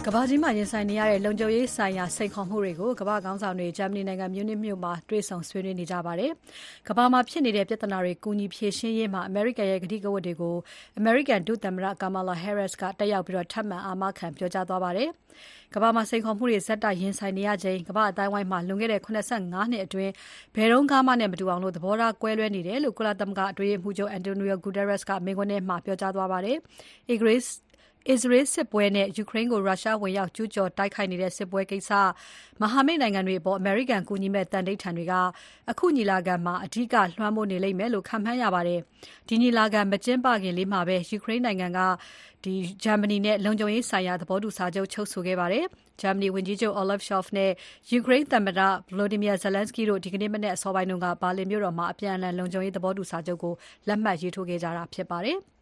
ကမ္ဘာကြီးမှာရင်ဆိုင်နေရတဲ့လုံခြုံရေးဆိုင်ရာစိန်ခေါ်မှုတွေကိုကမ္ဘာခေါင်းဆောင်တွေဂျာမနီနိုင်ငံမြူးနစ်မြို့မှာတွေ့ဆုံဆွေးနွေးနေကြပါတယ်။ကမ္ဘာမှာဖြစ်နေတဲ့ပြဿနာတွေကူညီဖြေရှင်းရေးမှာအမေရိကန်ရဲ့ကတိကဝတ်တွေကိုအမေရိကန်ဒုသမ္မတ Kamala Harris ကတက်ရောက်ပြီးထပ်မံအာမခံပြောကြားသွားပါတယ်။ကမ္ဘာမှာစိန်ခေါ်မှုတွေဆက်တိုက်ရင်ဆိုင်နေရချိန်ကမ္ဘာအတိုင်းဝိုင်းမှာလွန်ခဲ့တဲ့85နှစ်အတွင်းဘယ်တော့မှနဲ့မတူအောင်လို့သဘောထားကွဲလွဲနေတယ်လို့ကုလသမဂ္ဂအတွင်းရေးမှူးချုပ် Antonio Guterres ကမိန့်ခွန်းထဲမှာပြောကြားသွားပါတယ်။ Igris အစ္စရေးစစ်ပွဲနဲ့ ယူကရိန်းကို ရုရှားဝင်ရောက် ကျူးကျော်တိုက်ခိုက်နေတဲ့ စစ်ပွဲကိစ္စ မဟာမိတ်နိုင်ငံတွေအပေါ် အမေရိကန်ကူညီမဲ့တန်ဋိဌာန်တွေက အခုညီလာခံမှာ အဓိက လွှမ်းမိုးနေလိမ့်မယ်လို့ ခန့်မှန်းရပါတယ်။ဒီညီလာခံ မကျင်းပခင်လေးမှာပဲ ယူကရိန်းနိုင်ငံကဒီဂျာမနီနဲ့ လုံခြုံရေးဆိုင်ရာ သဘောတူစာချုပ် ချုပ်ဆိုခဲ့ပါတယ်။ဂျာမနီဝန်ကြီးချုပ် Olaf Scholz နဲ့ ယူကရိန်းသမ္မတ Volodymyr Zelensky တို့ ဒီကနေ့မနေ့အစောပိုင်းက ဘာလင်မြို့တော်မှာ အပြန်အလှန် လုံခြုံရေးသဘောတူစာချုပ်ကို လက်မှတ်ရေးထိုးခဲ့ကြတာဖြစ်ပါတယ်။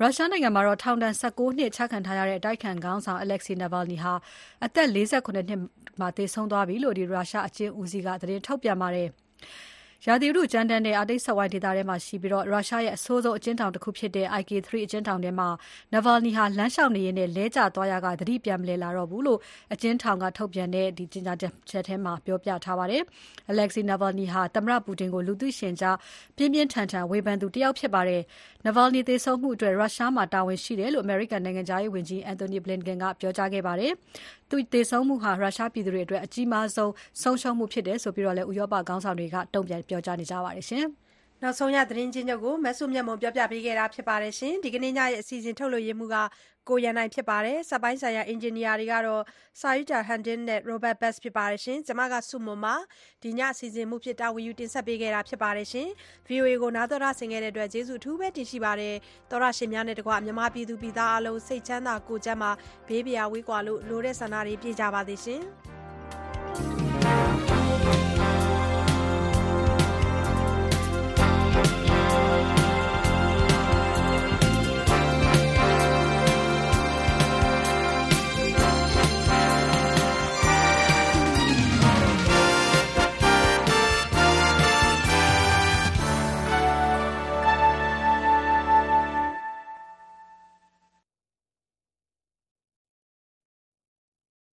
ရုရှားနိုင်ငံမှာတော့ ထောင်ဒဏ်19နှစ် ချခံထားရတဲ့ အတိုက်ခံခေါင်းဆောင် Alexei Navalny ဟာ အသက်48နှစ်မှာ သေဆုံးသွားပြီလို့ဒီရုရှားအကျဉ်းဦးစီးက သတင်းထုတ်ပြန်ပါတယ်။ရာသီဥတုကြမ်းတမ်းတဲ့ အာတိတ်စက်ဝိုင်းဒေသထဲမှာရှိပြီးတော့ရုရှားရဲ့ အဆိုးဆုံးအကျဉ်းထောင်တစ်ခုဖြစ်တဲ့ IK3 အကျဉ်းထောင်ထဲမှာ Navalny ဟာ လမ်းလျှောက်နေရင်နဲ့လဲကျသွားရကသတိပြန်မလဲလာတော့ဘူးလို့ အကျဉ်းထောင်က ထုတ်ပြန်တဲ့ဒီကြေညာချက်ထဲမှာ ပြောပြထားပါတယ်။ Alexei Navalny ဟာ သမ္မတပူတင်ကို လူသိရှင်ကြား ပြင်းပြင်းထန်ထန် ဝေဖန်သူတစ်ယောက်ဖြစ်ပါတယ်။ Navalny သေဆုံးမှုအတွက် ရုရှားမှာ တာဝန်ရှိတယ်လို့ American နိုင်ငံခြားရေးဝန်ကြီး Antony Blinken ကပြောကြားခဲ့ပါတယ်။သူသေဆုံးမှုဟာ ရုရှားပြည်သူတွေအတွက် အကြီးမားဆုံး ဆုံးရှုံးမှုဖြစ်တယ်ဆိုပြီးတော့လည်း ဥရောပခေါင်းဆောင်တွေက တုံ့ပြန်ပြောကြားနေကြပါတယ်ရှင်။ နောက်ဆုံးရသတင်းချင်းချုပ်ကိုမဆုမြတ်မွန်ပြောပြပေးခဲ့တာဖြစ်ပါတယ်ရှင်ဒီကနေ့ညရဲ့အစီအစဉ်ထုတ်လွှင့်ရမှုကကိုရန်နိုင်ဖြစ်ပါတယ်စက်ပိုင်းဆိုင်ရာအင်ဂျင်နီယာတွေကတော့စာယူတာဟန်ဒင်နဲ့ Robert Best ဖြစ်ပါတယ်ရှင်ကျွန်မကဆုမွန်ပါဒီညအစီအစဉ်မှုဖြစ်တာဝီယူတင်ဆက်ပေးခဲ့တာဖြစ်ပါတယ်ရှင် VOA ကိုနားတော်ရဆင်ခဲ့တဲ့အတွက်ကျေးဇူးအထူးပဲတင်ရှိပါတယ်တော်ရရှင်များနဲ့တကွမြန်မာပြည်သူပြည်သားအလုံးစိတ်ချမ်းသာကိုယ်ကျန်းမာဘေးပရာဝေးကွာလို့လိုတဲ့ဆန္ဒတွေပြည့်ကြပါသေးရှင်